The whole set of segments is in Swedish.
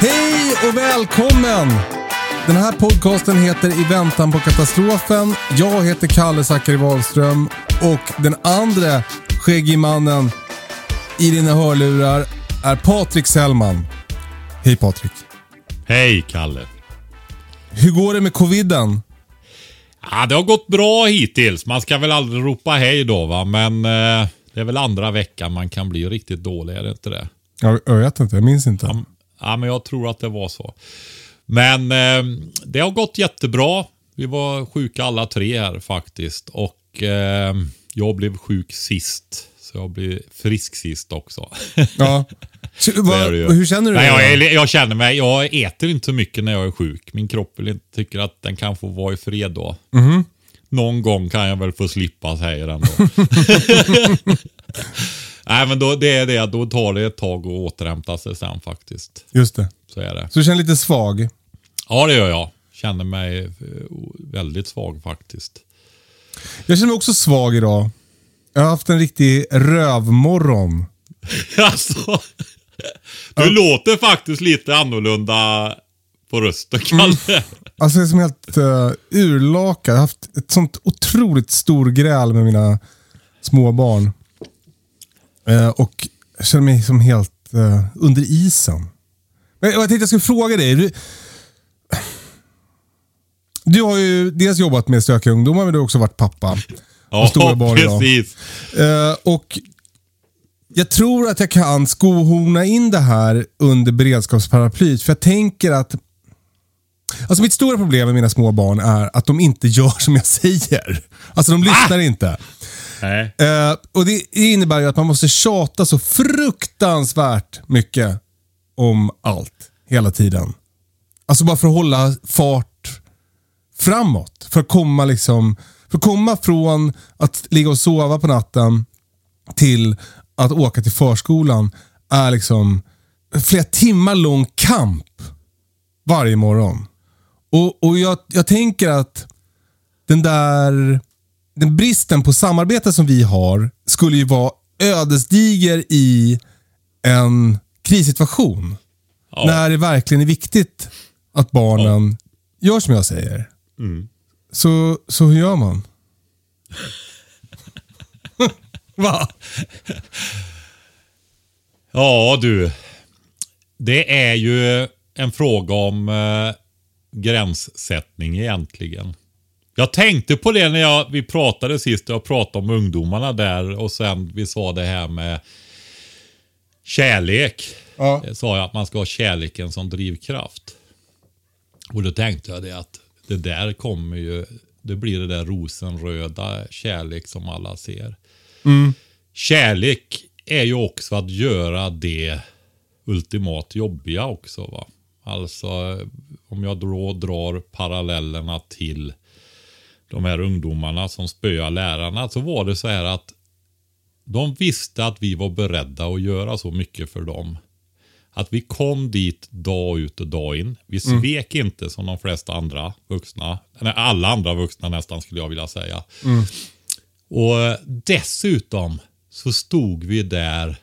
Hej och välkommen! Den här podcasten heter I väntan på katastrofen. Jag heter Kalle Zackari Wahlström och den andra skäggige mannen i dina hörlurar är Patrik Sellman. Hej Patrik. Hej Kalle. Hur går det med coviden? Ja, det har gått bra hittills. Man ska väl aldrig ropa hej då va, men eh, det är väl andra veckan man kan bli riktigt dålig, är det inte det? Jag, jag vet inte, jag minns inte. Ja, ja, men jag tror att det var så. Men eh, det har gått jättebra. Vi var sjuka alla tre här faktiskt och eh, jag blev sjuk sist. Så jag blev frisk sist också. Ja. Så, vad, hur känner du? Nej, jag, jag känner mig, jag äter inte så mycket när jag är sjuk. Min kropp vill inte, tycker att den kan få vara i fred då. Mhm. Någon gång kan jag väl få slippa säger den då. Nej men då, det är det, då tar det ett tag att återhämta sig sen faktiskt. Just det. Så är det. Så du känner lite svag? Ja det gör jag. Känner mig eh, väldigt svag faktiskt. Jag känner mig också svag idag. Jag har haft en riktig rövmorgon. alltså, du låter faktiskt lite annorlunda på rösten Kalle. Alltså jag är som helt uh, urlakad. Jag har haft ett sånt otroligt stor gräl med mina små barn. Eh, och jag känner mig som helt eh, under isen. Men jag tänkte jag skulle fråga dig. Du, du har ju dels jobbat med stökiga ungdomar, men du har också varit pappa. Ja, idag. precis. Eh, och jag tror att jag kan skohorna in det här under beredskapsparaplyt. För jag tänker att Alltså mitt stora problem med mina små barn är att de inte gör som jag säger. Alltså de lyssnar inte. Nej. Eh, och Det innebär ju att man måste tjata så fruktansvärt mycket om allt hela tiden. Alltså bara för att hålla fart framåt. För att komma liksom, för att komma från att ligga och sova på natten till att åka till förskolan är liksom flera timmar lång kamp varje morgon. Och, och jag, jag tänker att den där den bristen på samarbete som vi har skulle ju vara ödesdiger i en krissituation. Ja. När det verkligen är viktigt att barnen gör som jag säger. Mm. Så, så hur gör man? Va? Ja du. Det är ju en fråga om eh, gränssättning egentligen. Jag tänkte på det när jag, vi pratade sist. Jag pratade om ungdomarna där och sen vi sa det här med kärlek. Ja. Jag sa jag att man ska ha kärleken som drivkraft. Och då tänkte jag det att det där kommer ju, det blir det där rosenröda kärlek som alla ser. Kärlek är ju också att göra det ultimat jobbiga också. va. Alltså om jag då drar parallellerna till de här ungdomarna som spöar lärarna så var det så här att de visste att vi var beredda att göra så mycket för dem. Att vi kom dit dag ut och dag in. Vi svek inte som de flesta andra vuxna. Nej, alla andra vuxna nästan skulle jag vilja säga. Och dessutom så stod vi där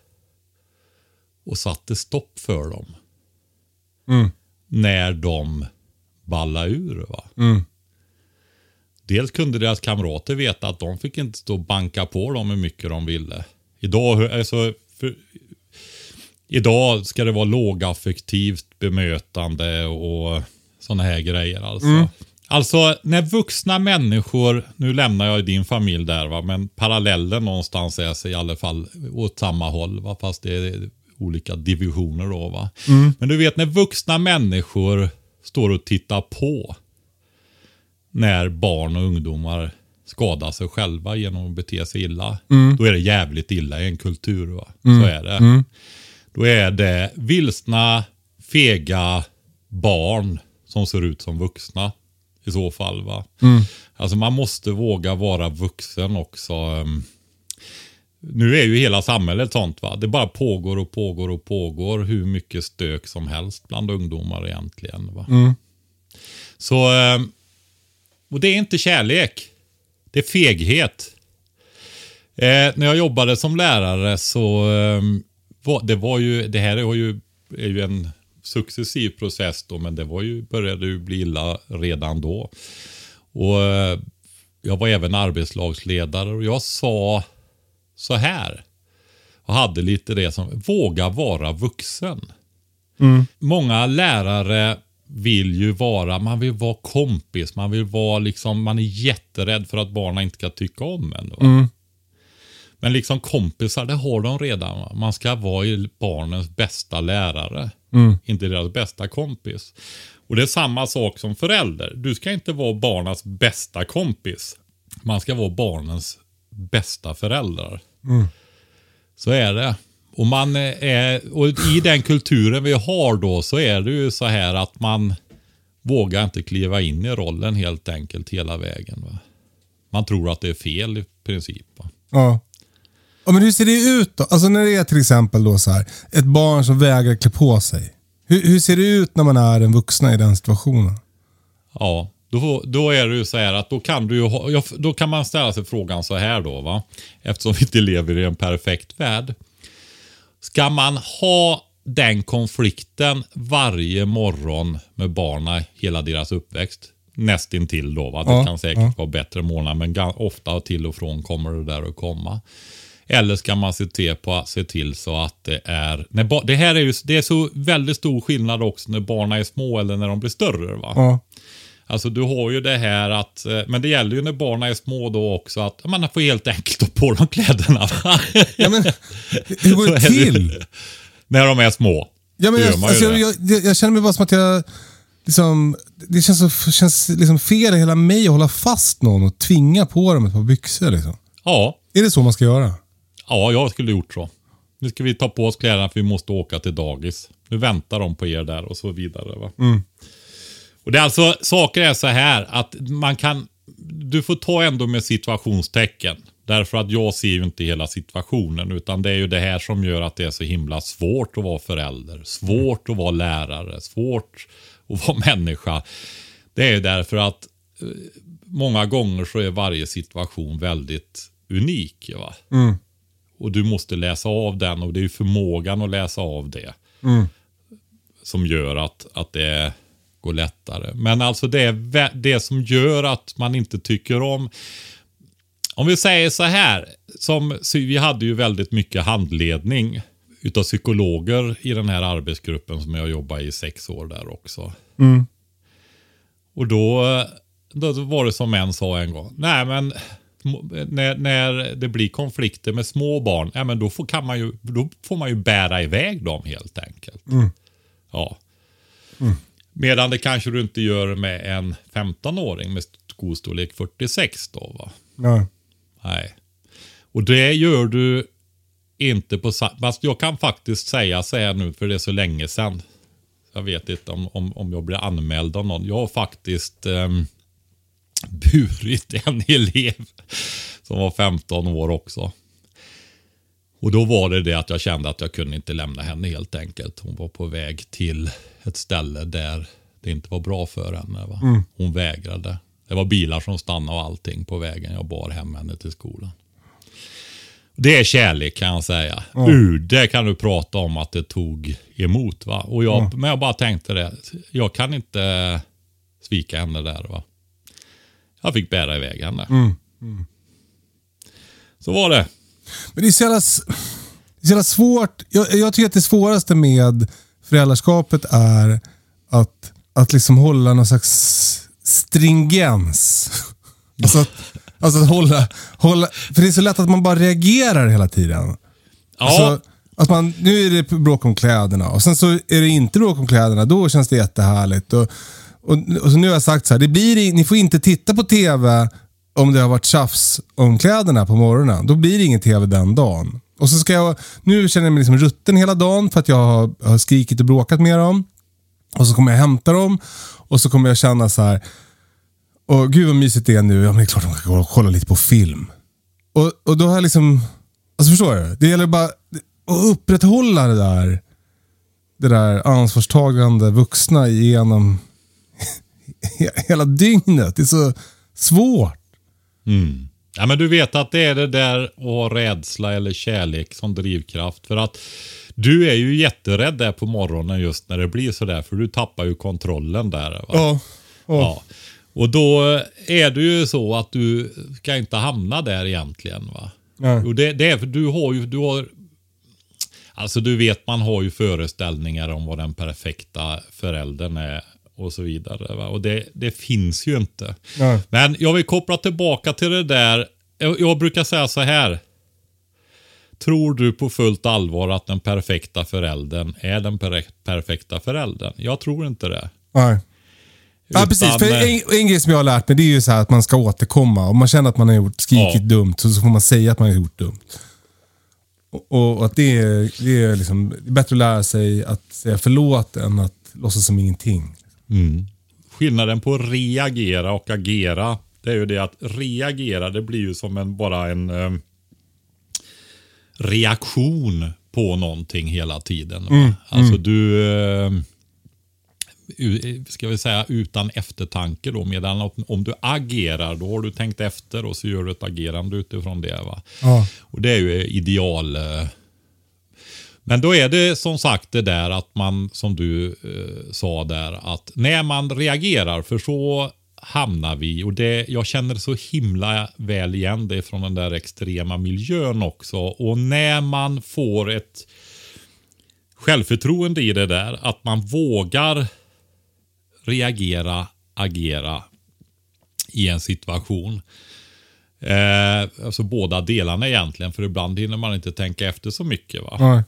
och satte stopp för dem. När de ballade ur. Va? Dels kunde deras kamrater veta att de fick inte stå och banka på dem hur mycket de ville Idag, alltså, för, idag ska det vara lågaffektivt bemötande och sådana här grejer. Alltså. Alltså när vuxna människor, nu lämnar jag din familj där va, men parallellen någonstans är sig i alla fall åt samma håll va, fast det är olika divisioner då va. Men du vet när vuxna människor står och tittar på när barn och ungdomar skadar sig själva genom att bete sig illa. Då är det jävligt illa i en kultur. Va? Så är det. Då är det vilsna, fega barn som ser ut som vuxna. I så fall. va. Alltså man måste våga vara vuxen också. ehm. Nu är ju hela samhället sånt va. Det bara pågår och pågår och pågår hur mycket stök som helst bland ungdomar egentligen. Va? Så, ehm, och det är inte kärlek. Det är feghet. Eh, när jag jobbade som lärare så ehm, var, det var ju, det här är ju, är ju en successiv process då, men det var ju, började ju bli illa redan då. Och eh, jag var även arbetslagsledare och jag sa så här. Och hade lite det som, våga vara vuxen. Många lärare vill ju vara, man vill vara kompis, man vill vara liksom, man är jätterädd för att barnen inte ska tycka om en. Va? Men liksom kompisar, det har de redan. Man ska vara barnens bästa lärare, inte deras bästa kompis. Och det är samma sak som förälder. Du ska inte vara barnens bästa kompis. Man ska vara barnens bästa föräldrar. Så är det. Och, man är, och i den kulturen vi har då så är det ju så här att man vågar inte kliva in i rollen helt enkelt hela vägen. Va? Man tror att det är fel i princip. Va? Ja. ja. Men hur ser det ut då? Alltså när det är till exempel då så här, ett barn som vägrar klä på sig. Hur, hur ser det ut när man är en vuxna i den situationen? Ja, då, då är det ju så här att då kan, du ju ha, då kan man ställa sig frågan så här då. va Eftersom vi inte lever i en perfekt värld. Ska man ha den konflikten varje morgon med barnen hela deras uppväxt? Nästintill då. Va? Det Ja, kan säkert vara bättre månader men ofta till och från kommer det där att komma. Eller ska man se till, på, se till så att det är... När det här är ju det är så väldigt stor skillnad också när barnen är små eller när de blir större. Va? Ja. Alltså du har ju det här att, eh, men det gäller ju när barnen är små då också att man får helt enkelt ta på dem kläderna. Ja, men, hur går det till? när de är små. Ja, men jag, alltså, jag, jag, jag känner mig bara som att jag... Liksom, det känns, så, känns liksom fel i hela mig att hålla fast någon och tvinga på dem ett par byxor. Liksom. Ja, Är det så man ska göra? ja, jag skulle gjort så. Nu ska vi ta på oss kläderna för vi måste åka till dagis. Nu väntar de på er där och så vidare. Va? Och det är alltså, saker är så här att man kan, du får ta ändå med situationstecken. Därför att jag ser ju inte hela situationen utan det är ju det här som gör att det är så himla svårt att vara förälder. Svårt att vara lärare. Svårt att vara människa. Det är ju därför att eh, många gånger så är varje situation väldigt unik. Va? Och du måste läsa av den och det är ju förmågan att läsa av det. Som gör att, att det går lättare. Men alltså det det som gör att man inte tycker om om vi säger så här, som, vi hade ju väldigt mycket handledning utav psykologer i den här arbetsgruppen som jag jobbade i sex år där också. Och då, då var det som en sa en gång, nej men när, när det blir konflikter med små barn, ja, men då, får, kan man ju, då får man ju bära iväg dem helt enkelt. Ja. Medan det kanske du inte gör med en 15-åring med skostorlek 46 då va. Ja. Nej. Och det gör du inte på Fast jag kan faktiskt säga så här nu för det är så länge sedan. Jag vet inte om, om, om jag blir anmäld av någon. Jag har faktiskt ehm, burit en elev som var 15 år också. Och då var det det att jag kände att jag kunde inte lämna henne helt enkelt. Hon var på väg till ett ställe där det inte var bra för henne. Va? Hon vägrade. Det var bilar som stannade och allting på vägen. Jag bar hem henne till skolan. Det är kärlek kan jag säga. Ur det kan du prata om att det tog emot. Va? Och jag, Men jag bara tänkte det. Jag kan inte svika henne där. va. Jag fick bära iväg henne. Så var det. Men det är så jävla, det är så jävla svårt. Jag, jag tycker att det svåraste med föräldraskapet är att, att liksom hålla någon slags stringens. Alltså att, alltså att hålla, hålla, för det är så lätt att man bara reagerar hela tiden. Ja, Alltså, att man, nu är det bråk om kläderna och sen så är det inte bråk om kläderna. Då känns det jättehärligt. Och, och, och så nu har jag sagt så här, det blir, ni får inte titta på TV om det har varit tjafs om kläderna på morgonen. Då blir det ingen TV den dagen. Och så ska jag, nu känner jag mig liksom rutten hela dagen för att jag har, har skrikit och bråkat med dem. Och så kommer jag hämta dem och så kommer jag känna så här, och gud vad mysigt det är nu. Ja, men det är klart de kan gå och kolla lite på film. Och, och då har jag liksom, alltså förstår du? Det gäller bara att upprätthålla det där, det där ansvarstagande vuxna genom hela dygnet. Det är så svårt. Ja, men du vet att det är det där ha rädsla eller kärlek som drivkraft. För att du är ju jätterädd där på morgonen just när det blir sådär. För du tappar ju kontrollen där. Va? Ja. Ja. Och då är det ju så att du ska inte hamna där egentligen. va? Nej. Och det, det är för du har ju, du har, alltså du vet man har ju föreställningar om vad den perfekta föräldern är och så vidare. Va? Och det, det finns ju inte. Nej. Men jag vill koppla tillbaka till det där. Jag, jag brukar säga så här. Tror du på fullt allvar att den perfekta föräldern är den per perfekta föräldern? Jag tror inte det. Nej. Ja, Utan, precis. För eh, en, en grej som jag har lärt mig det är ju så här att man ska återkomma. Om man känner att man har gjort skrikit Ja. dumt så, så får man säga att man har gjort dumt. Och, och att det är, det, är liksom, det är bättre att lära sig att säga förlåt än att låtsas som ingenting. Skillnaden på reagera och agera, det är ju det att reagera, det blir ju som en, bara en eh, reaktion på någonting hela tiden. va? Alltså du, eh, ska vi säga utan eftertanke då, medan om, om du agerar, då har du tänkt efter och så gör du ett agerande utifrån det. Va? Ja. Och det är ju ideal. eh. Men då är det som sagt det där att man, som du eh, sa där, att när man reagerar, för så hamnar vi, och det, jag känner så himla väl igen det från den där extrema miljön också. Och när man får ett självförtroende i det där, att man vågar reagera, agera i en situation. Eh, alltså båda delarna egentligen, för ibland hinner man inte tänka efter så mycket. Va? Nej.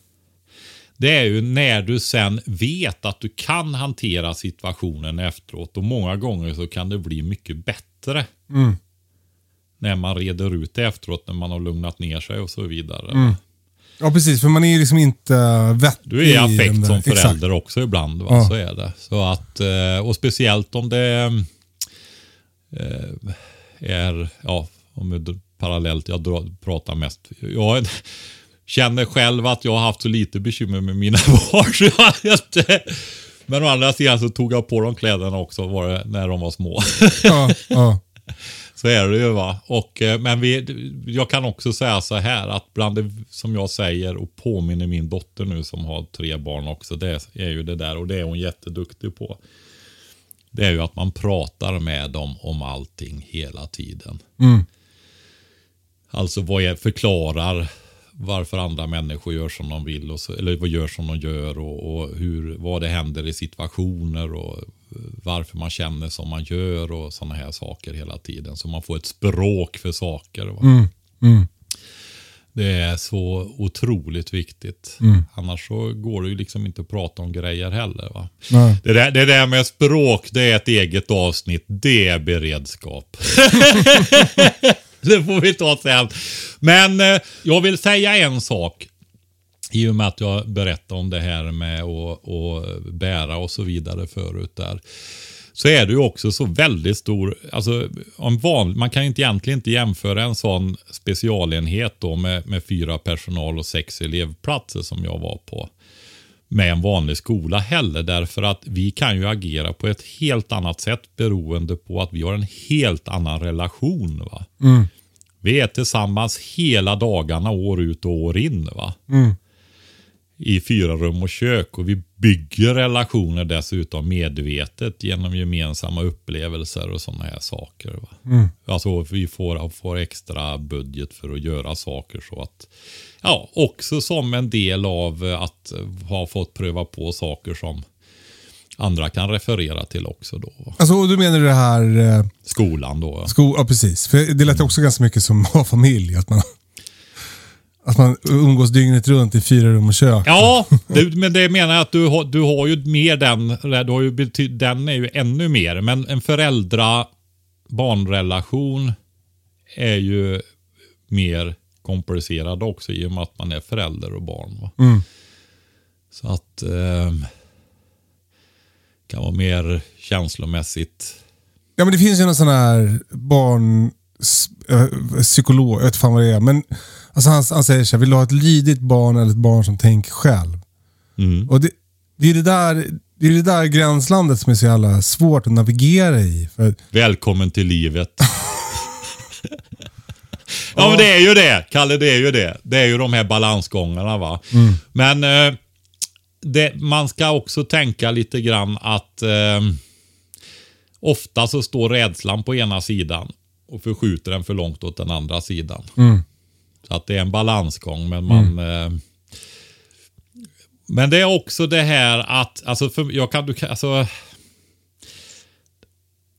Det är ju när du sen vet att du kan hantera situationen efteråt och många gånger så kan det bli mycket bättre. När man reder ut det efteråt, när man har lugnat ner sig och så vidare. Ja, precis. För man är ju liksom inte vettig. Du är i affekt som Exakt. förälder också ibland. Va? Ja. Så är det. Så att, eh, och speciellt om det eh, är, ja, om parallellt, jag pratar mest. Jag känner själv att jag har haft så lite bekymmer med mina barn. Så jag inte, men å andra sidan så tog jag på dem kläderna också var det, när de var små. Ja, ja. Så är det ju va. Och, eh, men vi, jag kan också säga så här att bland det som jag säger och påminner min dotter nu som har tre barn också. Det är ju det där och det är hon jätteduktig på. Det är ju att man pratar med dem om allting hela tiden. Alltså vad är, förklarar varför andra människor gör som de vill och så, eller vad gör som de gör och, och hur, vad det händer i situationer och varför man känner som man gör och sådana här saker hela tiden. Så man får ett språk för saker. Va? Det är så otroligt viktigt. Annars så går det ju liksom inte att prata om grejer heller. Det, där, det där med språk, det är ett eget avsnitt. Det är beredskap. det får vi ta sen. Men eh, jag vill säga en sak. I och med att jag berättade om det här med att, att bära och så vidare förut där. Så är det ju också så väldigt stor, alltså om van, man kan inte egentligen inte jämföra en sån specialenhet då med, med fyra personal och sex elevplatser som jag var på med en vanlig skola heller. Därför att vi kan ju agera på ett helt annat sätt beroende på att vi har en helt annan relation. va. Vi är tillsammans hela dagarna år ut och år in. va. I fyra rum och kök och vi bygger relationer dessutom medvetet genom gemensamma upplevelser och sådana här saker. Va? Alltså vi får, får extra budget för att göra saker så att ja, också som en del av att ha fått pröva på saker som andra kan referera till också då. Alltså, du menar det här... Eh, Skolan då. ja. sko ja, precis. För det lät också ganska mycket som att ha familj. Att man, att man umgås dygnet runt i fyra rum och kök. Ja, det, men det menar jag att du har, du har ju mer den, du har ju bety, den är ju ännu mer. Men en föräldra-barnrelation är ju mer komplicerad också i och med att man är förälder och barn. Va? Så att ehm, kan vara mer känslomässigt. Ja, men det finns ju någon sån här barn... psykolog, jag vet fan vad det är. Men alltså han, han säger så här, vill du ha ett lydigt barn eller ett barn som tänker själv? Mm. Och det, det är det där... Det är det där gränslandet som är så jävla svårt att navigera i. För, Välkommen till livet. ja men det är ju det, Kalle det är ju det. Det är ju de här balansgångarna va. Men eh, det, man ska också tänka lite grann att eh, ofta så står rädslan på ena sidan och förskjuter den för långt åt den andra sidan. Så att det är en balansgång men man eh, men det är också det här att, alltså, för jag kan, du kan, alltså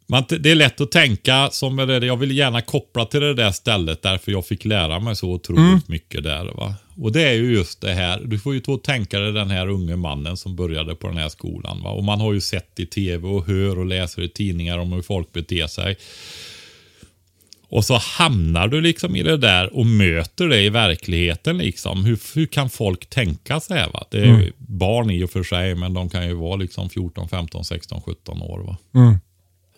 man, det är lätt att tänka som är det, jag vill gärna koppla till det där stället därför jag fick lära mig så otroligt mycket där. Va? Och det är ju just det här, du får ju tänka dig den här unge mannen som började på den här skolan. Va? Och man har ju sett i tv och hör och läser i tidningar om hur folk beter sig. Och så hamnar du liksom i det där och möter det i verkligheten. Liksom. Hur, hur kan folk tänka så här? Va? Det är ju barn i och för sig, men de kan ju vara liksom 14, 15, 16, 17 år. Va?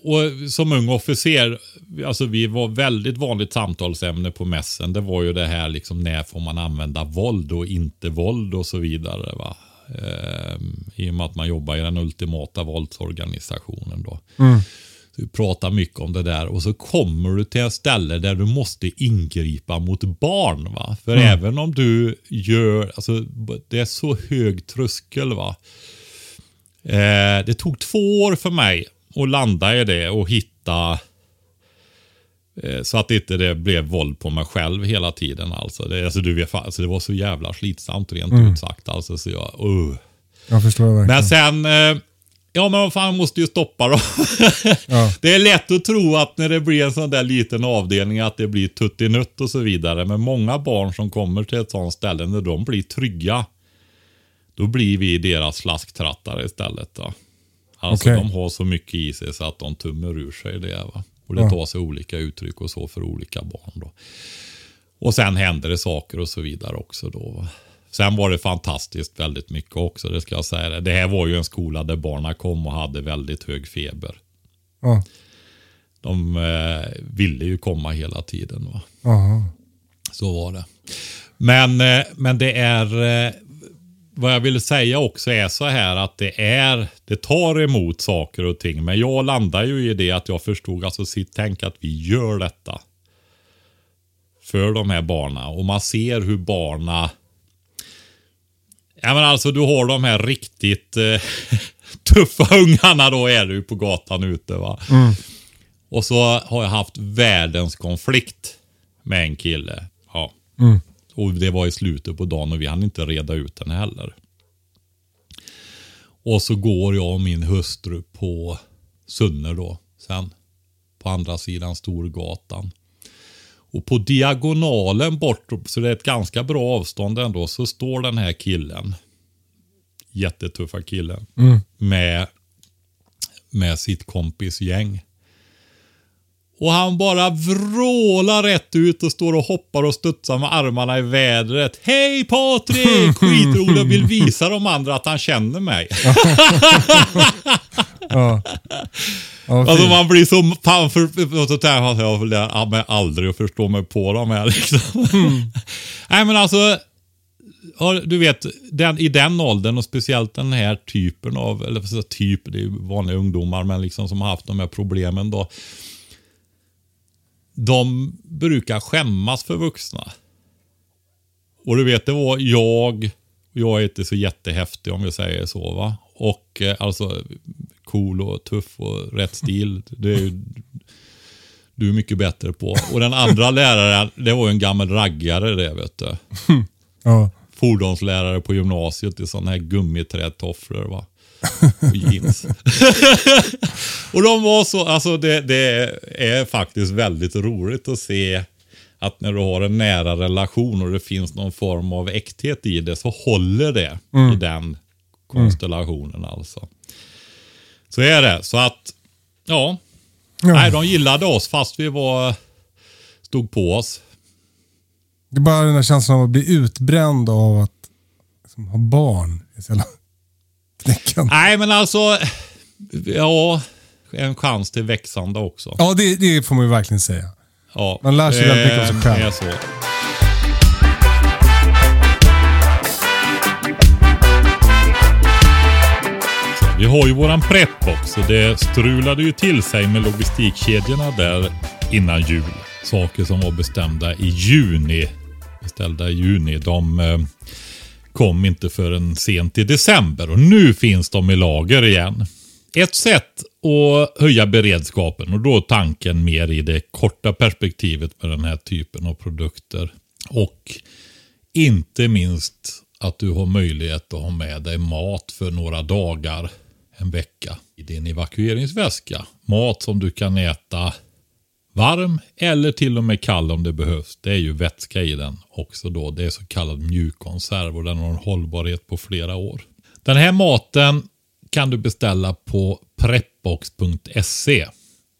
Och som ung officer, alltså vi var väldigt vanligt samtalsämne på mässen. Det var ju det här liksom när får man använda våld och inte våld och så vidare. Va? Ehm, I och med att man jobbar i den ultimata våldsorganisationen då. Så vi pratar mycket om det där och så kommer du till ett ställe där du måste ingripa mot barn. va. För även om du gör, alltså det är så hög tröskel va. Eh, det tog två år för mig att landa i det och hitta eh, så att inte det blev våld på mig själv hela tiden. Alltså. Det, alltså, du vet, alltså, det var så jävla slitsamt rent ut sagt. Alltså, så jag, uh. jag förstår verkligen. Men sen, eh, ja men vad fan måste ju stoppa då. Ja. Det är lätt att tro att när det blir en sån där liten avdelning att det blir tuttinutt och så vidare. Men många barn som kommer till ett sånt ställe, när de blir trygga, då blir vi deras slasktrattare istället. Då. Alltså Okej. de har så mycket i sig så att de tummer ur sig det. Va? Och det Ja. tar sig olika uttryck och så för olika barn. Då. Och sen händer det saker och så vidare också då. Va? Sen var det fantastiskt väldigt mycket också, det ska jag säga. Det här var ju en skola där barnen kom och hade väldigt hög feber. Ja. De eh, ville ju komma hela tiden. Va? Aha. Så var det. Men, eh, men det är... Eh, vad jag vill säga också är så här att det är... Det tar emot saker och ting. Men jag landar ju i det att jag förstod, alltså sitt tänk att vi gör detta. För de här barna Och man ser hur barna Ja men alltså du har de här riktigt eh, tuffa ungarna då är du på gatan ute va. Och så har jag haft världens konflikt med en kille. Ja. Och det var i slutet på dagen och vi hann inte reda ut den heller. Och så går jag och min hustru på Sunne då. Sen på andra sidan Storgatan. Och på diagonalen bort, så det är ett ganska bra avstånd ändå, så står den här killen. Jättetuffa killen. Med, med sitt kompisgäng. Och han bara vrålar rätt ut och står och hoppar och studsar med armarna i vädret. Hej Patrik! Skitroligt och vill visa de andra att han känner mig. Ja. Ja, Alltså man blir så... Fan för, och så tänker jag, jag men aldrig att förstå mig på de här liksom. Nej men alltså. Du vet, den, i den åldern och speciellt den här typen av, eller så typ, det är ju vanliga ungdomar men liksom som har haft de här problemen då. De brukar skämmas för vuxna. Och du vet, det var jag, Jag är inte så jättehäftig om vi säger så. va. Och eh, alltså cool och tuff och rätt stil. Det är ju du är mycket bättre på. Och den andra läraren, det var ju en gammal raggare det vet du. Ja. Fordonslärare på gymnasiet i sådana här gummiträdtofflor va. Och jeans. och de var så, alltså det, det är faktiskt väldigt roligt att se att när du har en nära relation och det finns någon form av äkthet i det så håller det i den konstellationen alltså. Så är det. Så att, ja. Ja. Nej, de gillade oss fast vi var, stod på oss. Det är bara den där känslan av att bli utbränd av att liksom, ha barn. Nej, men alltså, ja, en chans till växande också. Ja, det, det får man ju verkligen säga. Ja, Man lär sig väldigt mycket om sig själv. Vi har ju våran prepbox och det strulade ju till sig med logistikkedjorna där innan jul. Saker som var bestämda i juni. Beställda i juni. De eh, kom inte förrän sent i december och nu finns de i lager igen. Ett sätt att höja beredskapen och då tanken mer i det korta perspektivet med den här typen av produkter. Och inte minst att du har möjlighet att ha med dig mat för några dagar, en vecka i din evakueringsväska. Mat som du kan äta varm eller till och med kall om det behövs. Det är ju vätska i den också då. Det är så kallad mjukkonserv och den har en hållbarhet på flera år. Den här maten kan du beställa på prepbox.se.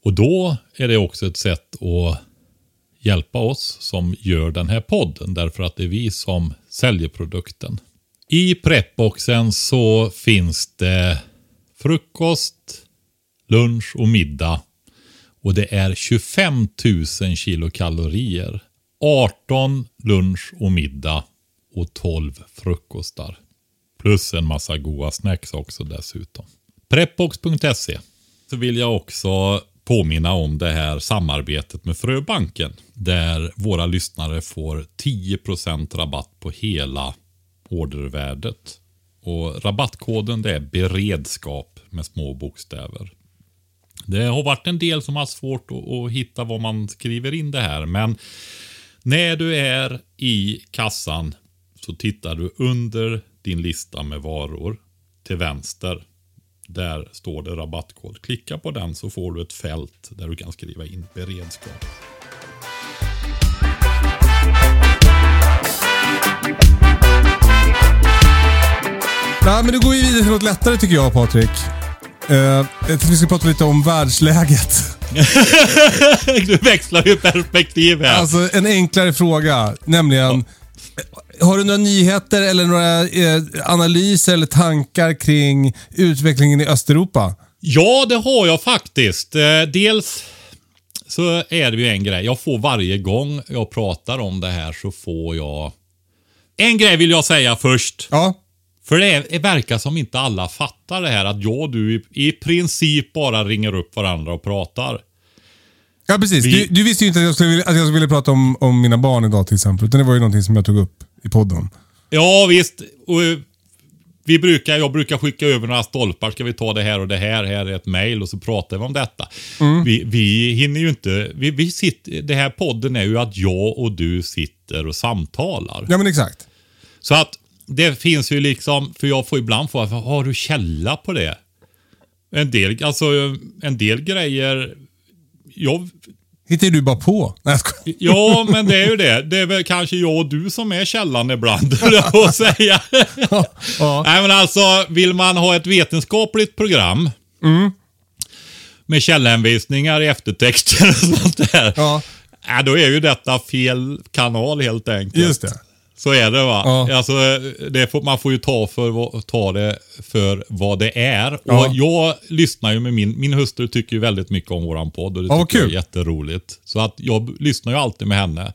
Och då är det också ett sätt att hjälpa oss som gör den här podden. Därför att det är vi som säljer produkten. I prepboxen så finns det frukost, lunch och middag. Och det är 25 000 kilokalorier. 18 lunch och middag och 12 frukostar. Plus en massa goda snacks också dessutom. Prepbox.se. Så vill jag också påminna om det här samarbetet med Fröbanken. Där våra lyssnare får 10% rabatt på hela ordervärdet. Och rabattkoden det är beredskap med små bokstäver. Det har varit en del som har svårt att, att hitta vad man skriver in det här. Men när du är i kassan så tittar du under din lista med varor till vänster. Där står det rabattkod. Klicka på den så får du ett fält där du kan skriva in beredskap. Nej, men nu går vi vidare till något lättare tycker jag Patrik. Uh, jag tänkte vi ska prata lite om världsläget. du växlar ju perspektiv här. Alltså en enklare fråga, nämligen. Har du några nyheter eller några eh, analyser eller tankar kring utvecklingen i Östeuropa? Ja, det har jag faktiskt. Eh, Dels så är det ju en grej. Jag får varje gång jag pratar om det här så får jag... En grej vill jag säga först. Ja. För det, är, det verkar som inte alla fattar det här att jag och du i, i princip bara ringer upp varandra och pratar. Ja, precis. Vi- Du, du visste ju inte att jag skulle, att jag skulle prata om, om mina barn idag till exempel. Utan det var ju någonting som jag tog upp i podden. Ja, visst. Och, eh, vi brukar, jag brukar skicka över några stolpar. Ska vi ta det här och det här? Här är ett mail och så pratar vi om detta. Vi, vi hinner ju inte... Vi, vi sitter, det här podden är ju att jag och du sitter och samtalar. Ja, men exakt. Så att det finns ju liksom, för jag får ibland få, har du källa på det? En del, alltså en del grejer, jag, Hittar du bara på? Nej, ja men det är ju det. Det är väl kanske jag och du som är källan ibland, att säga. Ja. Nej men alltså, vill man ha ett vetenskapligt program med källhänvisningar i eftertexter och sånt där. Ja. Ja, då är ju detta fel kanal helt enkelt. Just det. Så är det va. Ja. Alltså, det får, man får ju ta, för, ta det för vad det är. Ja. Och jag lyssnar ju med min, min hustru tycker ju väldigt mycket om våran podd och det Ja, tycker jag är jätteroligt. Så att jag lyssnar ju alltid med henne.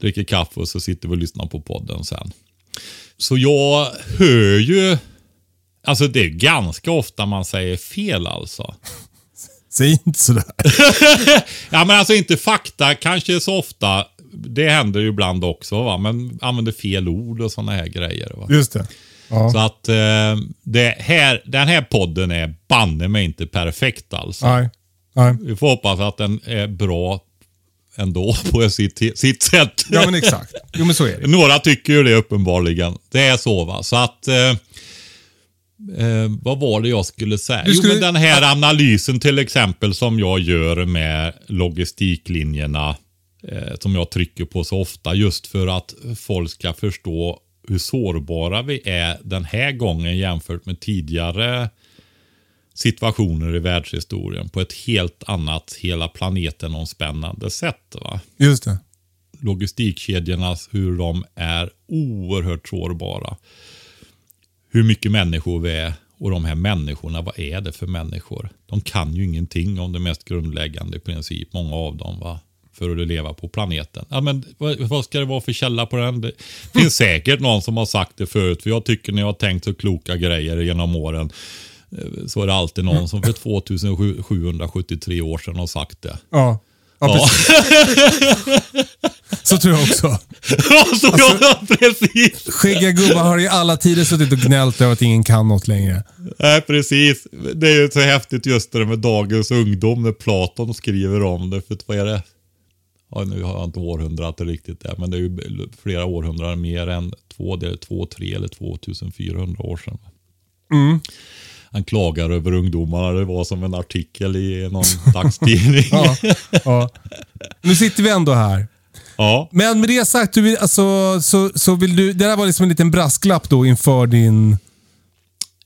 Dricker kaffe och så sitter vi och lyssnar på podden sen. Så jag hör ju, alltså det är ganska ofta man säger fel alltså. Säg inte sådär. Ja men alltså inte fakta kanske så ofta. Det händer ju ibland också, va? men använder fel ord och sådana här grejer. Va? Just det. Ja. Så att eh, det här, den här podden är banne mig inte perfekt alltså. Nej. Nej. Vi får hoppas att den är bra ändå på sitt, sitt sätt. Ja, men exakt. Jo, men så är det. Några tycker ju det uppenbarligen. Det är så va. Så att... Eh, eh, vad var det jag skulle säga? Skulle- Jo, men den här analysen till exempel som jag gör med logistiklinjerna. Eh, som jag trycker på så ofta just för att folk ska förstå hur sårbara vi är den här gången jämfört med tidigare situationer i världshistorien på ett helt annat, hela planeten omspännande sätt. Va? Just det. logistikkedjorna, hur de är oerhört sårbara. Hur mycket människor vi är och de här människorna, vad är det för människor? De kan ju ingenting om det mest grundläggande i princip, många av dem. va för att leva på planeten. Ja, men vad, vad ska det vara för källa på den? Det finns säkert någon som har sagt det förut. För jag tycker när jag har tänkt så kloka grejer genom åren. eh, Så är det alltid någon som för 2773 år sedan har sagt det. Ja. Ja, Ja. Så tror jag också. så ja, precis. Skäggiga gubbar har i alla tider suttit och gnällt över att ingen kan något längre. Nej, precis. Det är ju så häftigt just det med dagens ungdom när Platon skriver om det. För vad är det? Ja, nu har jag inte århundradet riktigt där, men det är ju flera århundraden mer än två, det är två, tre eller 2400 år sedan. Han klagar över ungdomarna. Det var som en artikel i någon dagstidning. Ja, ja. Nu sitter vi ändå här. ja. Men med det sagt, du vill, alltså, så, så vill du, det där var liksom en liten brasklapp då inför din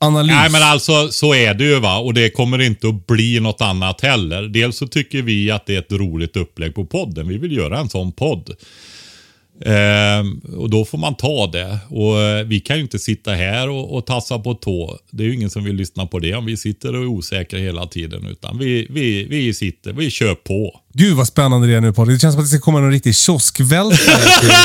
analys. Nej men alltså så är det ju va och det kommer inte att bli något annat heller. Dels så tycker vi att det är ett roligt upplägg på podden. Vi vill göra en sån podd. Ehm, och då får man ta det. Och eh, vi kan ju inte sitta här och, och tassa på tå. Det är ju ingen som vill lyssna på det om vi sitter och är osäkra hela tiden. Utan vi, vi, vi sitter, vi kör på. Gud vad spännande det är nu Patrik. Det känns som att det ska komma någon riktig kioskvältare.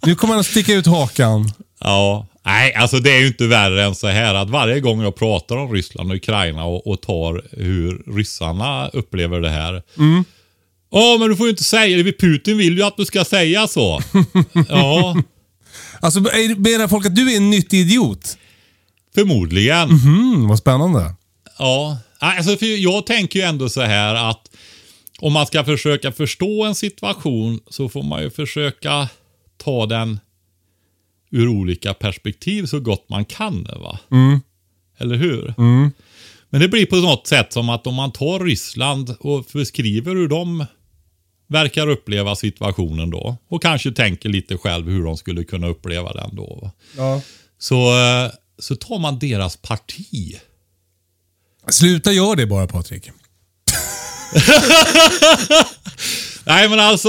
nu kommer han att sticka ut hakan. Ja, nej, alltså det är ju inte värre än så här att varje gång jag pratar om Ryssland och Ukraina och, och tar hur ryssarna upplever det här. Ja, men du får ju inte säga det. Putin vill ju att du ska säga så. ja, Alltså menar folk att du är en nyttig idiot? förmodligen. Mm, vad spännande. Ja, alltså för jag tänker ju ändå så här att om man ska försöka förstå en situation så får man ju försöka ta den ur olika perspektiv så gott man kan. va? Eller hur? Men det blir på något sätt som att om man tar Ryssland och beskriver hur de verkar uppleva situationen då och kanske tänker lite själv hur de skulle kunna uppleva den då. Ja. Så, eh, så tar man deras parti. Sluta gör det bara Patrik. Nej men alltså,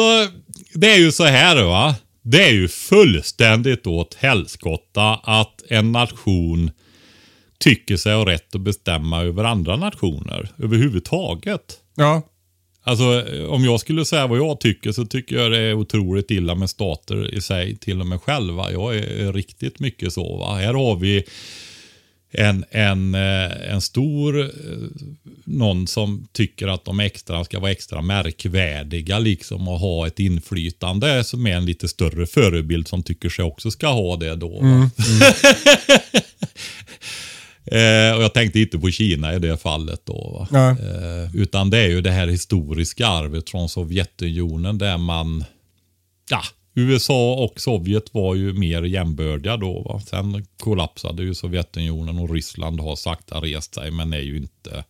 det är ju så här va. Det är ju fullständigt åt helskotta att en nation tycker sig ha rätt att bestämma över andra nationer överhuvudtaget. Ja. Alltså om jag skulle säga vad jag tycker så tycker jag det är otroligt illa med stater i sig till och med själva. Jag är riktigt mycket så. Va? Här har vi en, en, eh, en stor eh, någon som tycker att de extra ska vara extra märkvärdiga liksom och ha ett inflytande som är en lite större förebild som tycker sig också ska ha det då. va? Eh, och jag tänkte inte på Kina i det fallet då. Eh, utan det är ju det här historiska arvet från Sovjetunionen där man, ja, USA och Sovjet var ju mer jämbördiga då. Va? Sen kollapsade ju Sovjetunionen och Ryssland har sakta rest sig men är ju inte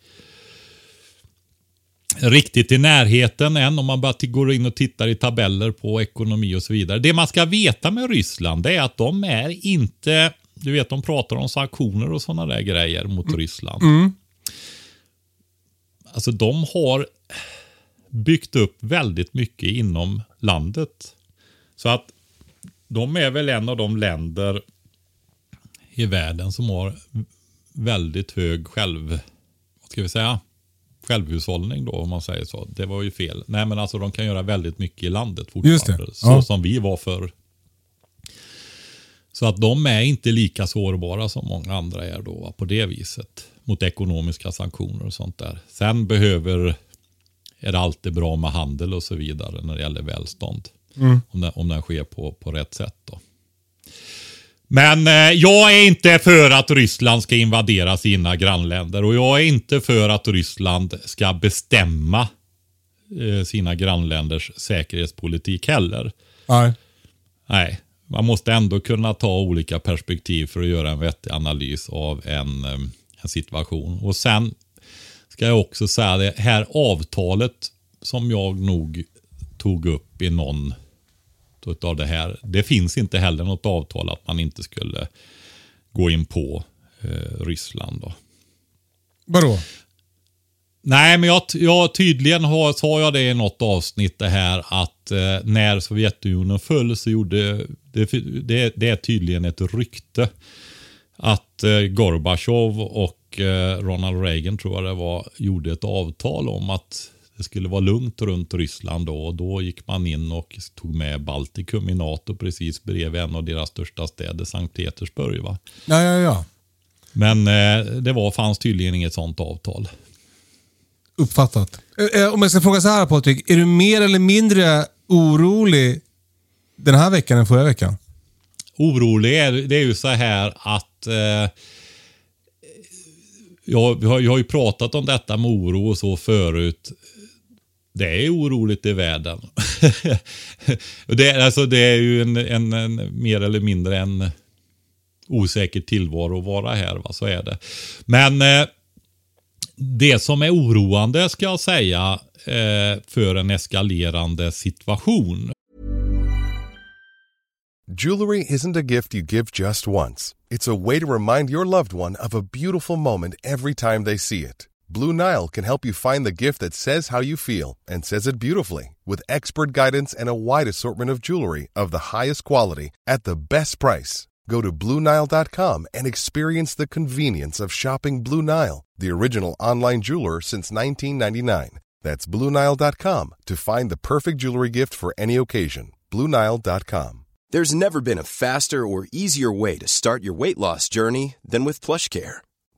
riktigt i närheten än om man bara går in och tittar i tabeller på ekonomi och så vidare. Det man ska veta med Ryssland är att de är inte, du vet de pratar om sanktioner och sådana där grejer mot Ryssland. Alltså de har byggt upp väldigt mycket inom landet. Så att de är väl en av de länder i världen som har väldigt hög själv, vad ska vi säga, självhushållning då om man säger så. Det var ju fel. Nej men alltså de kan göra väldigt mycket i landet fortfarande. Så Ja. som vi var förr. Så att de är inte lika sårbara som många andra är då på det viset. Mot ekonomiska sanktioner och sånt där. Sen behöver, är det alltid bra med handel och så vidare när det gäller välstånd. Om, den, om den sker på, på rätt sätt. Då. Men eh, jag är inte för att Ryssland ska invadera sina grannländer och jag är inte för att Ryssland ska bestämma eh, sina grannländers säkerhetspolitik heller. Nej. Nej, man måste ändå kunna ta olika perspektiv för att göra en vettig analys av en, eh, en situation. Och sen ska jag också säga det här avtalet som jag nog tog upp i någon av det här. Det finns inte heller något avtal att man inte skulle gå in på eh, Ryssland. Då. Vadå? Nej, men jag, jag tydligen har, sa jag det i något avsnitt det här att eh, när Sovjetunionen föll så gjorde det, det, det är tydligen ett rykte att eh, Gorbachev och eh, Ronald Reagan tror jag det var gjorde ett avtal om att det skulle vara lugnt runt Ryssland då och då gick man in och tog med Baltikum i NATO precis bredvid en av deras största städer, Sankt Petersburg. Va? Ja, ja, ja. Men eh, det var, fanns tydligen inget sånt avtal. Uppfattat. Eh, eh, Om jag ska fråga så här Patrik. Är du mer eller mindre orolig den här veckan än förra veckan? orolig är det är ju så här att eh, jag, jag har ju pratat om detta med oro och så förut. Det är oroligt i världen. det, alltså, det är ju en, en, en, mer eller mindre en osäker tillvaro att vara här. Va? Så är det. Men eh, det som är oroande ska jag säga eh, för en eskalerande situation Jewelry isn't a gift you give just once. It's a way to remind your loved one of a beautiful moment every time they see it. Blue Nile can help you find the gift that says how you feel and says it beautifully with expert guidance and a wide assortment of jewelry of the highest quality at the best price. Go to BlueNile.com and experience the convenience of shopping Blue Nile, the original online jeweler since 1999. That's BlueNile.com to find the perfect jewelry gift for any occasion. BlueNile.com. There's never been a faster or easier way to start your weight loss journey than with PlushCare.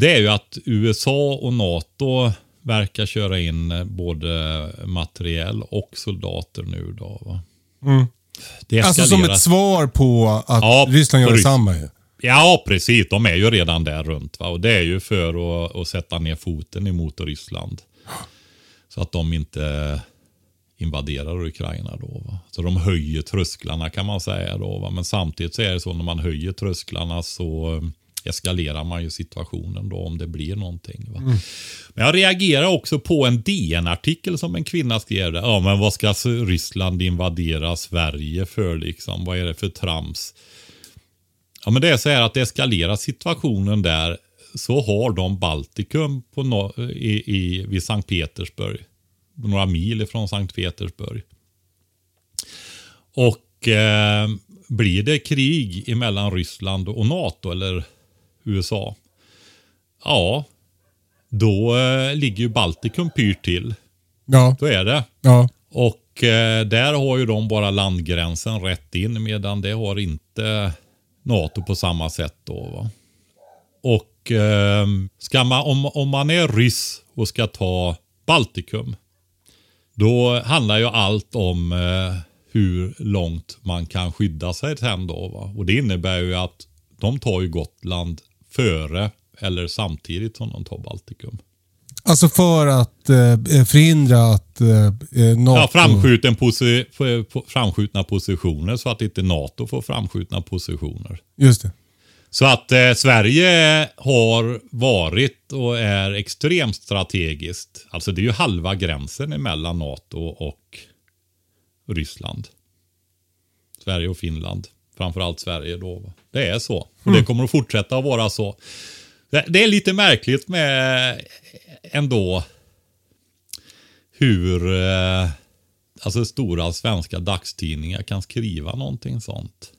Det är ju att USA och NATO verkar köra in eh, både materiell och soldater nu. Då? Det Alltså som ett svar på att Ja, Ryssland gör detsamma. ju. Ja, precis. De är ju redan där runt. Va? Och det är ju för att, att sätta ner foten emot Ryssland. Så att de inte invaderar Ukraina då. Va? Så de höjer trösklarna kan man säga då. Va? Men samtidigt så är det så när man höjer trösklarna så eskalerar man ju situationen då om det blir någonting. Va? Men jag reagerar också på en DN-artikel som en kvinna skrev. Där. Ja, men vad ska Ryssland invadera Sverige för liksom? Vad är det för trams? Ja, men det är så här att eskalerar situationen där så har de Baltikum på no i, i, vid Sankt Petersburg. Några mil ifrån Sankt Petersburg. Och eh, blir det krig emellan Ryssland och NATO eller USA? Ja, då eh, ligger ju Baltikum pyrt till. Ja, Då är det. ja. Och eh, där har ju de bara landgränsen rätt in medan det har inte NATO på samma sätt då. Va? Och eh, ska man, om, om man är ryss och ska ta Baltikum. Då handlar ju allt om eh, hur långt man kan skydda sig sen då. Va? Och det innebär ju att de tar ju Gotland före eller samtidigt som de tar Baltikum. Alltså för att eh, förhindra att eh, NATO... Ja, framskjuten posi framskjutna positioner så att inte NATO får framskjutna positioner. Just det. Så att eh, Sverige har varit och är extremt strategiskt. Alltså det är ju halva gränsen emellan NATO och Ryssland. Sverige och Finland. Framförallt Sverige då. Det är så. Och det kommer att fortsätta att vara så. Det, det är lite märkligt med ändå hur eh, alltså stora svenska dagstidningar kan skriva någonting sånt.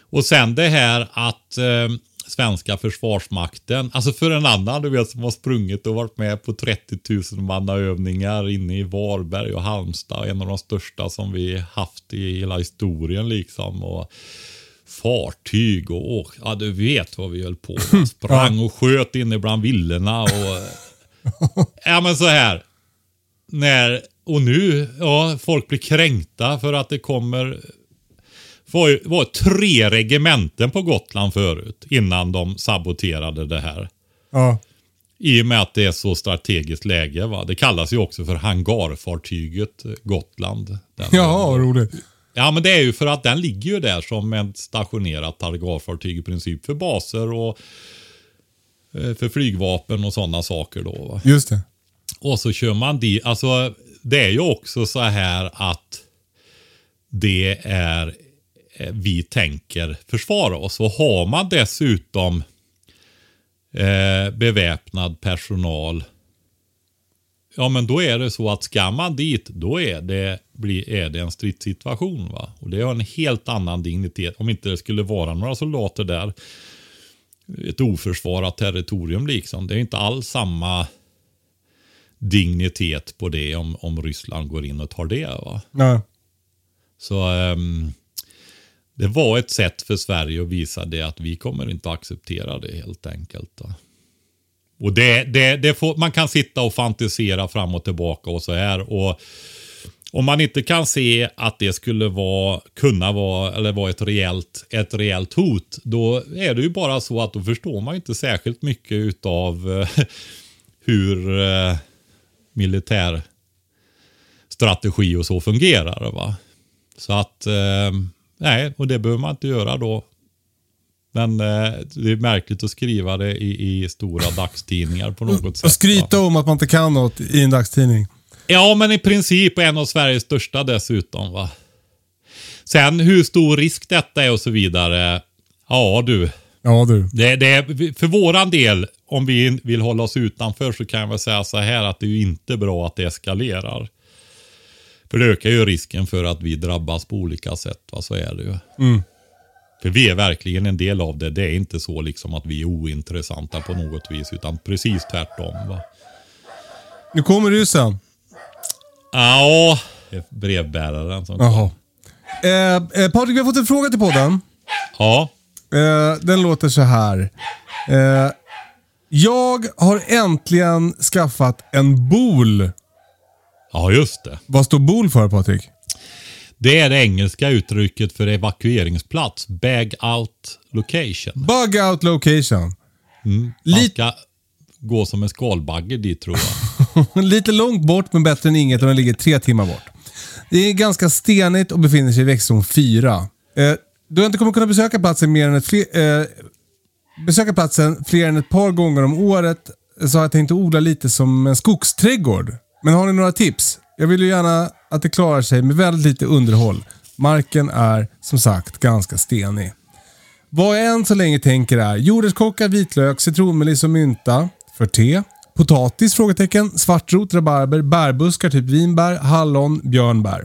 Och sen det här att eh, svenska försvarsmakten, alltså för en annan du vet som har sprungit och varit med på 30 000 mannaövningar inne i Varberg och Halmstad, en av de största som vi haft i hela historien liksom. Och fartyg och, och ja du vet vad vi höll på med. Sprang och sköt inne bland villorna och ja men så här. När, och nu, ja folk blir kränkta för att det kommer var, var tre regementen på Gotland förut innan de saboterade det här. Ja. I och med att det är så strategiskt läge. Va? Det kallas ju också för hangarfartyget eh, Gotland. Ja, roligt. ja, men det är ju för att den ligger ju där som ett stationerat hangarfartyg i princip för baser och eh, för flygvapen och sådana saker då. Va? Just det. Och så kör man dit. Alltså, det är ju också så här att det är vi tänker försvara oss. Och har man dessutom eh, beväpnad personal. Ja men då är det så att ska man dit då är det, blir, är det en stridssituation. Va? Och det har en helt annan dignitet. Om inte det skulle vara några soldater där. Ett oförsvarat territorium liksom. Det är inte alls samma dignitet på det om, om Ryssland går in och tar det. Va? Ja. Så ehm, det var ett sätt för Sverige att visa det att vi kommer inte acceptera det helt enkelt. Då. Och det, det, det får, man kan sitta och fantisera fram och tillbaka och så här. Och om man inte kan se att det skulle vara, kunna vara, eller vara ett reellt, ett reellt hot, då är det ju bara så att då förstår man inte särskilt mycket utav eh, hur eh, militär strategi och så fungerar. Va? Så att, eh, nej, och det behöver man inte göra då. Men eh, det är märkligt att skriva det i, i stora dagstidningar på något sätt. Och skryta va? om att man inte kan något i en dagstidning. Ja, men i princip en av Sveriges största dessutom. va. Sen hur stor risk detta är och så vidare. Ja du, Ja du. det, det är, för våran del, om vi vill hålla oss utanför så kan jag väl säga så här att det är ju inte bra att det eskalerar. För det ökar ju risken för att vi drabbas på olika sätt. Va? Så är det ju. För vi är verkligen en del av det. Det är inte så liksom att vi är ointressanta på något vis, utan precis tvärtom. Va? Nu kommer du sen. Ja, brevbäraren som. Jaha. Eh, eh, Patrik, vi har fått en fråga till podden. Ja, Eh, den låter så här. Eh, jag har äntligen skaffat en bol. Ja, just det. Vad står bol för Patrik? Det är det engelska uttrycket för evakueringsplats. Bag out location. Bug out location. Man Lite- ska gå som en skalbagge dit tror jag. Lite långt bort men bättre än inget och den ligger tre timmar bort. Det är ganska stenigt och befinner sig i växtzon 4. Eh, då jag inte kommer kunna besöka platsen mer än ett fler, eh, besöka platsen fler än ett par gånger om året så har jag tänkt odla lite som en skogsträdgård. Men har ni några tips? Jag vill ju gärna att det klarar sig med väldigt lite underhåll. Marken är som sagt ganska stenig. Vad jag än så länge tänker är jordärtskocka, vitlök, citronmeliss och mynta för te. Potatis? Frågetecken. Svartrot, rabarber, bärbuskar typ vinbär, hallon, björnbär.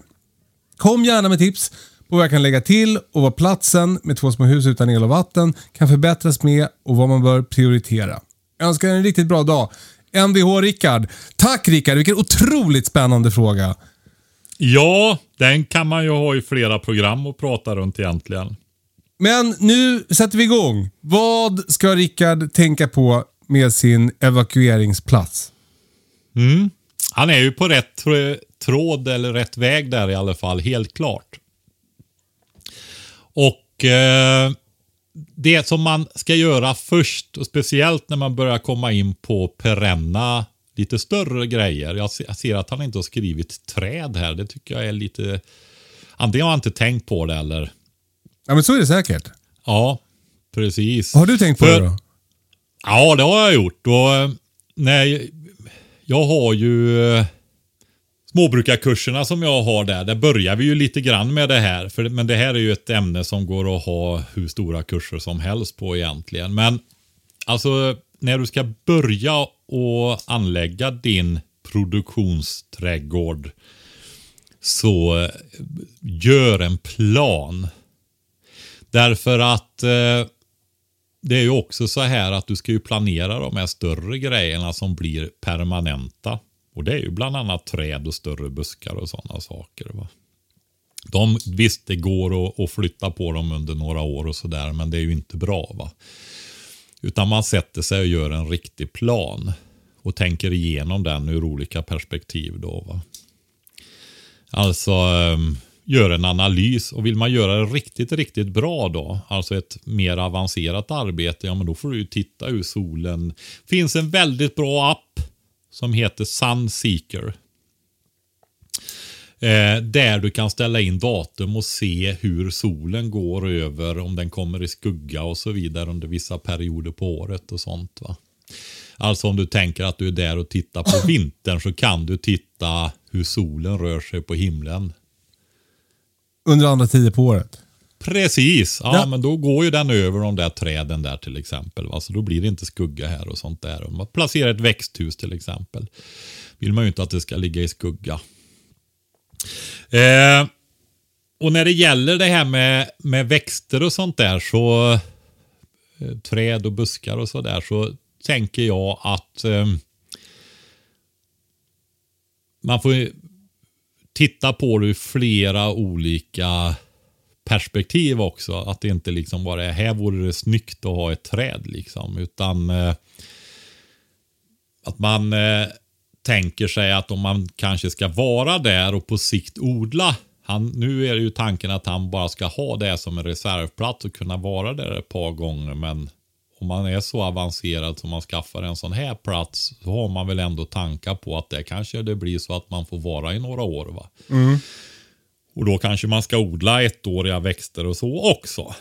Kom gärna med tips på vad jag kan lägga till och vad platsen med två små hus utan el och vatten kan förbättras med och vad man bör prioritera. Jag önskar er en riktigt bra dag. Mvh Rickard. Tack Rickard, vilken otroligt spännande fråga. Ja, den kan man ju ha i flera program och prata runt egentligen. Men nu sätter vi igång. Vad ska Rickard tänka på med sin evakueringsplats? Mm. Han är ju på rätt tr- tråd eller rätt väg där i alla fall, helt klart. Och eh, det som man ska göra först, och speciellt när man börjar komma in på perenna lite större grejer. Jag se- jag ser att han inte har skrivit träd här. Det tycker jag är lite... Antingen har han inte tänkt på det eller... Ja, men så är det säkert. Ja, precis. Har du tänkt på För- det då? Ja, det har jag gjort. Och, eh, nej, jag har ju eh, småbrukarkurserna som jag har där. Där börjar vi ju lite grann med det här. För, men det här är ju ett ämne som går att ha hur stora kurser som helst på egentligen. Men alltså när du ska börja och anlägga din produktionsträdgård så eh, gör en plan. Därför att eh, det är ju också så här att du ska ju planera de här större grejerna som blir permanenta. Och det är ju bland annat träd och större buskar och sådana saker. Va? De, visst, det går att, att flytta på dem under några år och sådär, men det är ju inte bra. va. Utan man sätter sig och gör en riktig plan och tänker igenom den ur olika perspektiv. Då, va? Alltså um, gör en analys och vill man göra det riktigt, riktigt bra då, alltså ett mer avancerat arbete, ja men då får du ju titta ur solen. finns en väldigt bra app som heter Sunseeker. Eh, där du kan ställa in datum och se hur solen går över, om den kommer i skugga och så vidare under vissa perioder på året och sånt. va. Alltså om du tänker att du är där och tittar på vintern så kan du titta hur solen rör sig på himlen. Under andra tider på året. Precis, ja, Ja. men då går ju den över de där träden där till exempel. Va? Så då blir det inte skugga här och sånt där. Om man placerar ett växthus till exempel. Vill man ju inte att det ska ligga i skugga. Eh, och när det gäller det här med, med växter och sånt där så eh, träd och buskar och sådär så tänker jag att eh, man får titta på det ur flera olika perspektiv också. Att det inte liksom bara är här vore det snyggt att ha ett träd liksom. Utan eh, att man eh, tänker sig att om man kanske ska vara där och på sikt odla. Han, nu är det ju tanken att han bara ska ha det som en reservplats och kunna vara där ett par gånger. Men om man är så avancerad som man skaffar en sån här plats så har man väl ändå tankar på att det kanske det blir så att man får vara i några år. va. Mm. Och då kanske man ska odla ettåriga växter och så också.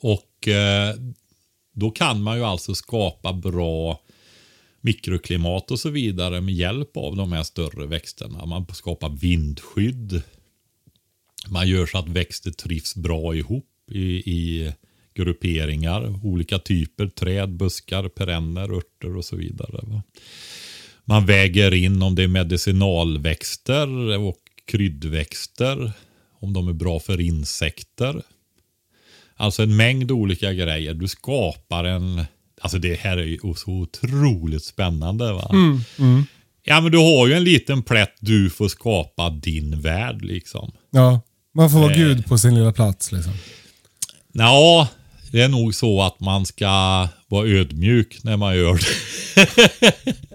Och eh, då kan man ju alltså skapa bra mikroklimat och så vidare med hjälp av de här större växterna. Man skapar vindskydd. Man gör så att växter trivs bra ihop i, i grupperingar. Olika typer, träd, buskar, perenner, örter och så vidare. Va? Man väger in om det är medicinalväxter och kryddväxter. Om de är bra för insekter. Alltså en mängd olika grejer. Du skapar en... Alltså det här är ju så otroligt spännande. va? Ja men du har ju en liten plätt du får skapa din värld liksom. Ja, man får vara Eh. gud på sin lilla plats liksom. Ja, det är nog så att man ska vara ödmjuk när man gör det.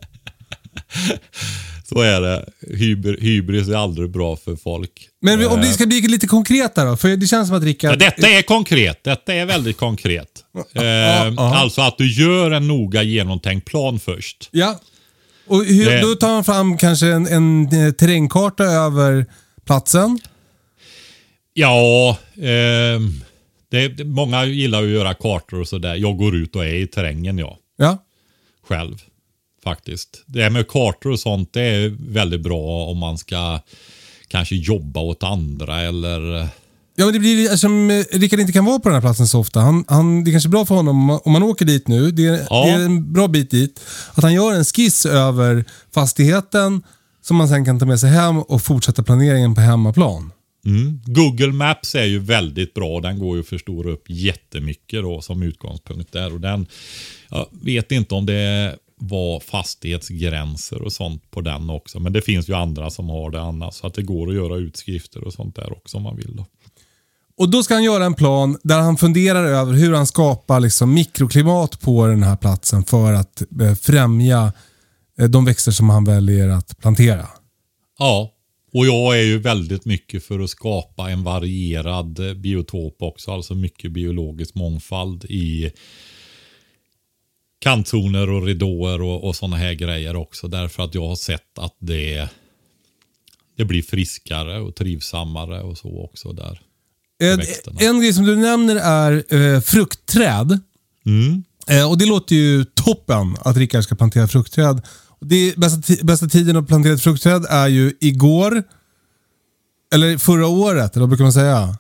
så är det. Hyber, hybris är aldrig bra för folk. Men om Eh, det ska bli lite konkret där då? För det känns som att Ja, Rickard... detta är konkret. Detta är väldigt konkret. Eh, ja. Alltså att du gör en noga genomtänkt plan först. Ja. Och hur, Det- då tar man fram kanske en, en eh, terrängkarta över platsen. Ja, ehm, det, det, många gillar ju att göra kartor och sådär. Jag går ut och är i terrängen jag. Ja. själv. Faktiskt. Det här med kartor och sånt det är väldigt bra om man ska kanske jobba åt andra eller... Ja, men det blir eftersom eh, Rickard inte kan vara på den här platsen så ofta. Han, han, det är kanske är bra för honom om man- om man åker dit nu. Det är, Ja. det är en bra bit dit. Att han gör en skiss över fastigheten som man sen kan ta med sig hem och fortsätta planeringen på hemmaplan. Mm. Google Maps är ju väldigt bra. Den går ju att förstora upp jättemycket då som utgångspunkt där. Och den, jag vet inte om det var fastighetsgränser och sånt på den också. Men det finns ju andra som har det annars. Så att det går att göra utskrifter och sånt där också om man vill. Då. Och Då ska han göra en plan där han funderar över hur han skapar liksom mikroklimat på den här platsen för att eh, främja eh, de växter som han väljer att plantera. Ja, och jag är ju väldigt mycket för att skapa en varierad eh, biotop också. Alltså mycket biologisk mångfald i kantzoner och ridåer och, och sådana här grejer också. Därför att jag har sett att det, det blir friskare och trivsammare och så också där. En, en grej som du nämner är eh, fruktträd. Mm. Eh, och Det låter ju toppen att Rickard ska plantera fruktträd. Det bästa, bästa tiden att plantera ett fruktträd är ju igår. Eller förra året, eller vad brukar man säga?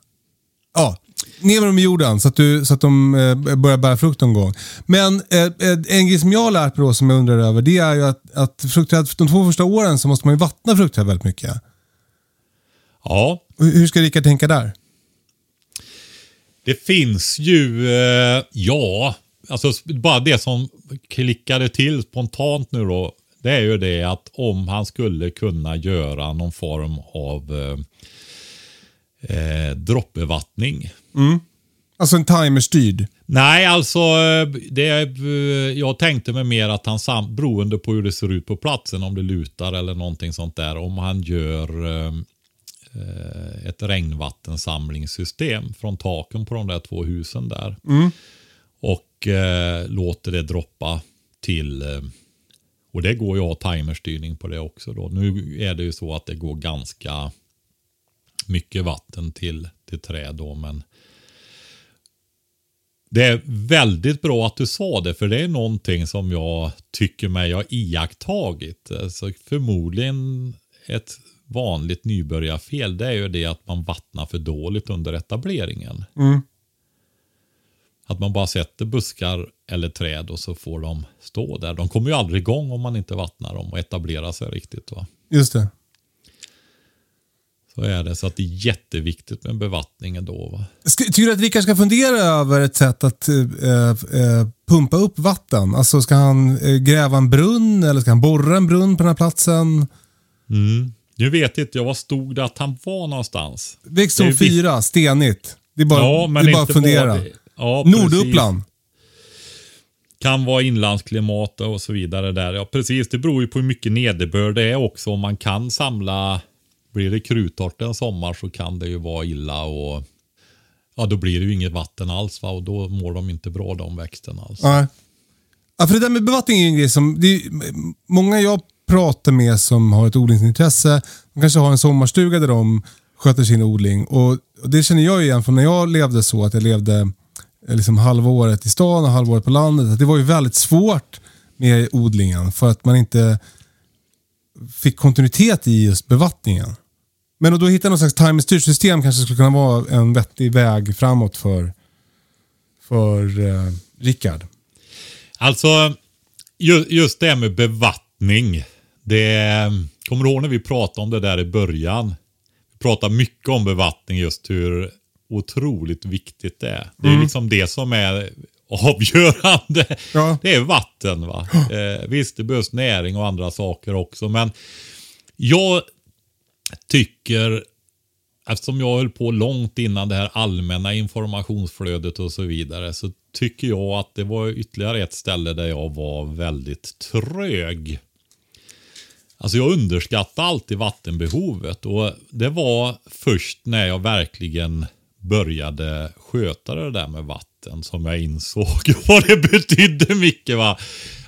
Ja, ner med dem i jorden så att, du, så att de eh, börjar bära frukt någon gång. Men eh, eh, en grej som jag har lärt mig då, som jag undrar över, det är ju att, att fruktträd, de två första åren så måste man ju vattna fruktträd väldigt mycket. Ja, Hur hur ska Rickard tänka där? Det finns ju, eh, ja, alltså bara det som klickade till spontant nu då. Det är ju det att om han skulle kunna göra någon form av eh, eh, droppbevattning. Alltså en timerstyrd. Nej, alltså eh, det eh, jag tänkte mig mer att han sam, beroende på hur det ser ut på platsen, om det lutar eller någonting sånt där, om han gör eh, eh, ett regnvattensamlingssystem från taken på de där två husen där. Och eh, låter det droppa till eh, och det går ju att ha timerstyrning på det också då. Nu är det ju så att det går ganska mycket vatten till, till träd då, men det är väldigt bra att du sa det, för det är någonting som jag tycker mig ha iakttagit. Alltså förmodligen ett vanligt nybörjarfel, det är ju det att man vattnar för dåligt under etableringen. Att man bara sätter buskar eller träd och så får de stå där. De kommer ju aldrig igång om man inte vattnar dem och etablerar sig riktigt. Va? Just det. Så är det. Så att det är jätteviktigt med bevattningen då. Va? Tycker du att Rickard ska fundera över ett sätt att eh, eh, pumpa upp vatten? Alltså ska han eh, gräva en brunn eller ska han borra en brunn på den här platsen? Mm. Nu vet inte jag var stod det att han var någonstans. Växtzon Det är visst- 4, stenigt. Det är bara, Ja, men det är bara att fundera. Ja. Norduppland. Kan vara inlandsklimat och så vidare där. Ja, precis. Det beror ju på hur mycket nederbörd det är också. Om man kan samla, blir det kruttorrt en sommar så kan det ju vara illa och ja, då blir det ju inget vatten alls va? och då mår de inte bra de växterna alls. Nej. Ja, för det där med bevattning är en grej som, det är, många jag pratar med som har ett odlingsintresse, de kanske har en sommarstuga där de sköter sin odling. Och, och Det känner jag igen från när jag levde så, att jag levde eh, liksom halva året i stan och halva året på landet. Att det var ju väldigt svårt med odlingen för att man inte fick kontinuitet i just bevattningen. Men att då hitta någon slags timerstyrt system kanske skulle kunna vara en vettig väg framåt för, för eh, Rickard. Alltså, ju- just det här med bevattning. Det, kommer du ihåg när vi pratade om det där i början? Vi pratade mycket om bevattning, just hur otroligt viktigt det är. Det är liksom det som är avgörande. Ja. Det är vatten. va. Eh, visst, det behövs näring och andra saker också, men jag tycker eftersom jag höll på långt innan det här allmänna informationsflödet och så vidare så tycker jag att det var ytterligare ett ställe där jag var väldigt trög. Alltså jag underskattade alltid vattenbehovet och det var först när jag verkligen började sköta det där med vatten som jag insåg vad det betydde mycket. Va?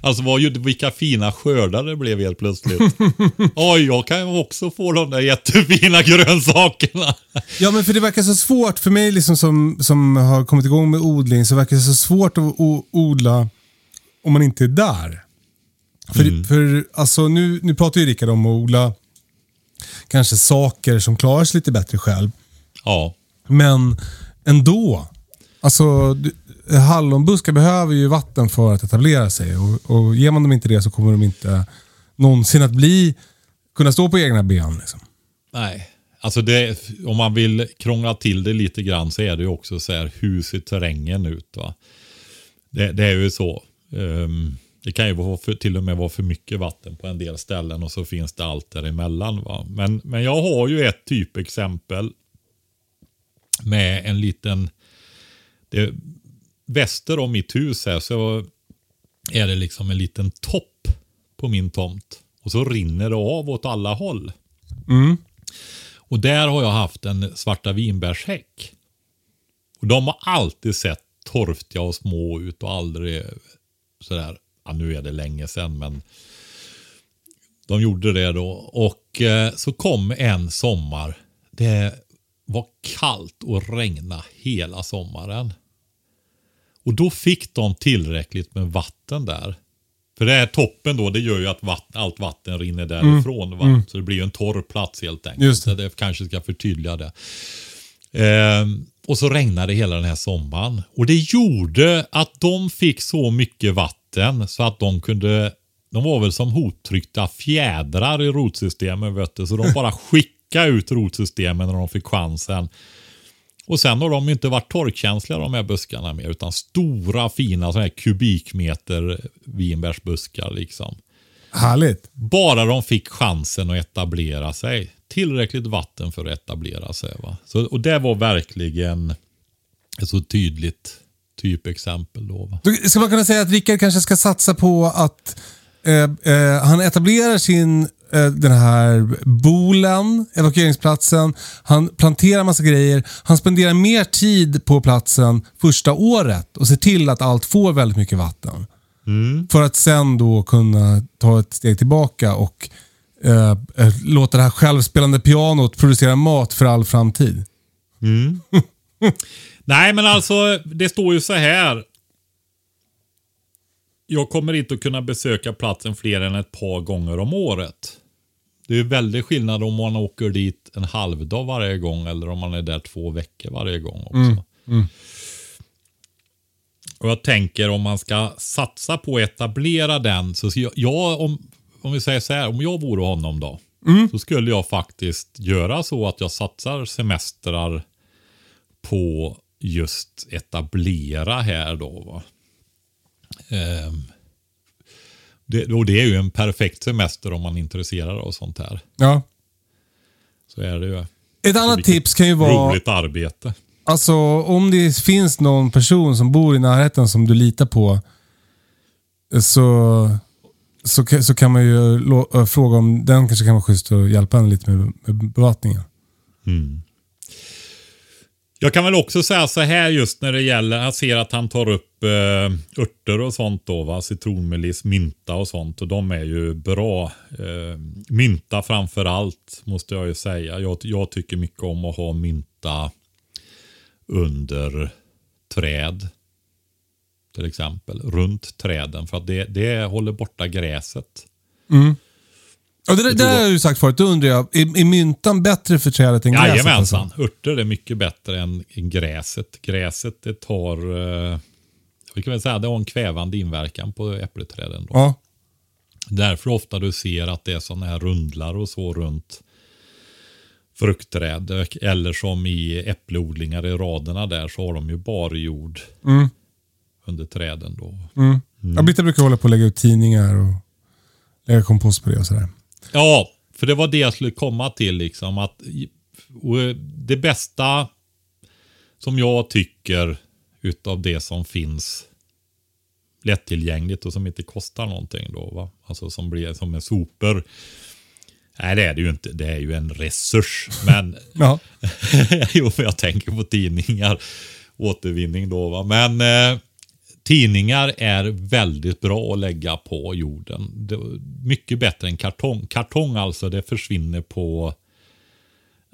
Alltså vad, vilka fina skördar det blev helt plötsligt. Oj, jag kan ju också få de där jättefina grönsakerna. Ja, men för det verkar så svårt för mig liksom som, som har kommit igång med odling så verkar det så svårt att odla om man inte är där. För, för alltså, nu, nu pratar ju Rickard om att odla kanske saker som klarar sig lite bättre själv. Ja, Men ändå. Alltså, du- eh, hallonbuskar behöver ju vatten för att etablera sig. Och, och ger man dem inte det så kommer de inte någonsin att bli, kunna stå på egna ben. Liksom. nej. Alltså det, om man vill krångla till det lite grann så är det ju också så här, hur ser terrängen ut? Va? Det, det är ju så. Um, det kan ju vara för, till och med vara för mycket vatten på en del ställen och så finns det allt däremellan. Va? Men, men jag har ju ett typexempel med en liten... Det, väster om mitt hus här så är det liksom en liten topp på min tomt. Och så rinner det av åt alla håll. Och där har jag haft en svarta vinbärshäck. Och de har alltid sett torftiga och små ut och aldrig sådär. ja, nu är det länge sedan men de gjorde det då. Och eh, så kom en sommar. Det var kallt och regna hela sommaren. Och då fick de tillräckligt med vatten där. För det är toppen då, det gör ju att vatten, allt vatten rinner därifrån. Va? Så det blir ju en torr plats helt enkelt. Just det. Så det kanske ska förtydliga det. Ehm, och så regnade hela den här sommaren. Och det gjorde att de fick så mycket vatten så att de kunde de var väl som hottryckta fjädrar i rotsystemen. Vet du, så de bara skickade ut rotsystemen när de fick chansen. Och sen har de inte varit torkkänsliga de här buskarna mer. Utan stora fina såna här kubikmeter vinbärsbuskar. Liksom. Härligt. Bara de fick chansen att etablera sig. Tillräckligt vatten för att etablera sig. Va? Så, och det var verkligen ett så tydligt typexempel. Då, va? Ska man kunna säga att Rickard kanske ska satsa på att eh, eh, han etablerar sin den här bolen, evakueringsplatsen. Han planterar massa grejer. Han spenderar mer tid på platsen första året och ser till att allt får väldigt mycket vatten. För att sen då kunna ta ett steg tillbaka och eh, eh, låta det här självspelande pianot producera mat för all framtid. Nej, men alltså det står ju så här. Jag kommer inte att kunna besöka platsen fler än ett par gånger om året. Det är ju väldigt skillnad om man åker dit en halvdag varje gång eller om man är där två veckor varje gång också. Och jag tänker om man ska satsa på att etablera den. Så jag, jag om, om vi säger så här, om jag vore honom då. Så skulle jag faktiskt göra så att jag satsar semestrar på just etablera här då. Va? Ehm, det, och det är ju en perfekt semester om man är intresserad av sånt här. Ja. Så är det ju. Ett annat tips kan ju vara... Roligt arbete. Alltså om det finns någon person som bor i närheten som du litar på så, så, så kan man ju lo- fråga om den kanske kan vara schysst och hjälpa en lite med, med bevattningen. Jag kan väl också säga så här just när det gäller, jag ser att han tar upp eh, örter och sånt då, va? citronmeliss, mynta och sånt och de är ju bra. Eh, mynta framför allt måste jag ju säga. Jag, jag tycker mycket om att ha mynta under träd. Till exempel, runt träden för att det, det håller borta gräset. Mm. Och det, det, det har jag ju sagt förut, då undrar jag, är, är myntan bättre för trädet än gräset? Jajamensan, Alltså? örter är mycket bättre än, än gräset. Gräset det tar, eh, vi kan väl säga det har en kvävande inverkan på äppelträden. Då. Ja. Därför ofta du ser att det är sådana här rundlar och så runt fruktträd. Eller som i äppleodlingar i raderna där så har de ju barjord under träden. Då. Mm. Ja, Britta brukar hålla på att lägga ut tidningar och lägga kompost på det och sådär. Ja, för det var det jag skulle komma till. liksom att och Det bästa som jag tycker utav det som finns lättillgängligt och som inte kostar någonting då. Va? Alltså som blir som är sopor. Nej, det är det ju inte. Det är ju en resurs. Men jo, för jag tänker på tidningar. Återvinning då. Va? Men eh, tidningar är väldigt bra att lägga på jorden. Mycket bättre än kartong. Kartong alltså, det försvinner på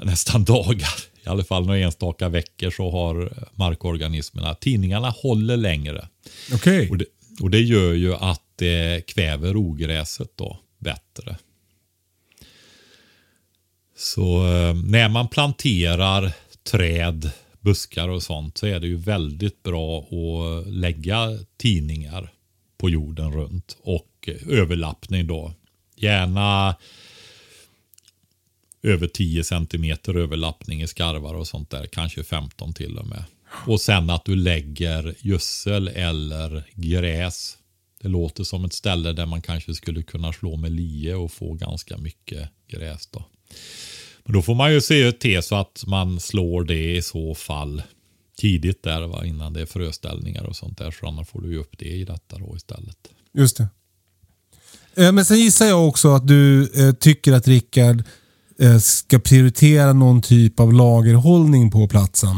nästan dagar. I alla fall några enstaka veckor så har markorganismerna. Tidningarna håller längre. Okej. Och det, och det gör ju att det kväver ogräset då bättre. Så eh, när man planterar träd, buskar och sånt så är det ju väldigt bra att lägga tidningar på jorden runt och överlappning då. Gärna över 10 centimeter överlappning i skarvar och sånt där. Kanske 15 till och med. Och sen att du lägger gödsel eller gräs. Det låter som ett ställe där man kanske skulle kunna slå med lie och få ganska mycket gräs. Då. Men då får man ju se till så att man slår det i så fall tidigt där va, innan det är fröställningar och sånt där. Så annars får du ju upp det i detta då istället. Just det. Eh, Men sen gissar jag också att du eh, tycker att Rickard eh, ska prioritera någon typ av lagerhållning på platsen.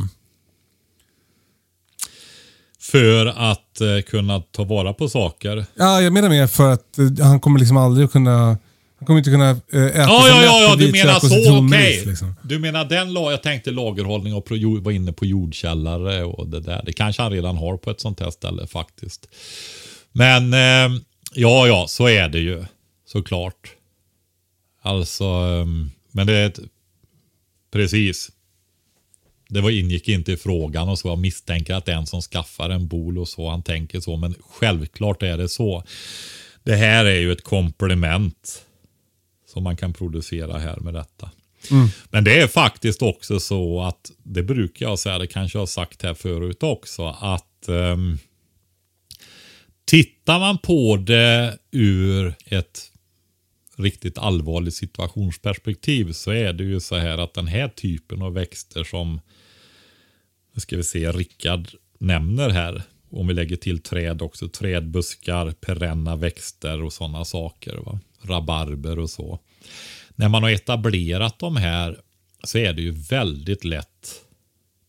För att kunna ta vara på saker. Ja, jag menar mer för att han kommer liksom aldrig kunna... Han kommer inte kunna eh, äta Ja, sig ja, ja, ja du menar så, okej. liksom. Du menar den la, jag tänkte lagerhållning och pro- var inne på jordkällare och det där. Det kanske han redan har på ett sånt här ställe faktiskt. Men eh, ja, ja, så är det ju såklart. Alltså, eh, men det är ett, precis. Det var, ingick inte i frågan och så. Jag misstänker att det är en som skaffar en bol och så. Han tänker så, men självklart är det så. Det här är ju ett komplement som man kan producera här med detta. Men det är faktiskt också så att, det brukar jag säga, det kanske jag har sagt här förut också, att ehm, tittar man på det ur ett riktigt allvarligt situationsperspektiv så är det ju så här att den här typen av växter som nu ska vi se, Rickard nämner här, om vi lägger till träd också, trädbuskar, perenna växter och sådana saker. Va? Rabarber och så. När man har etablerat de här så är det ju väldigt lätt.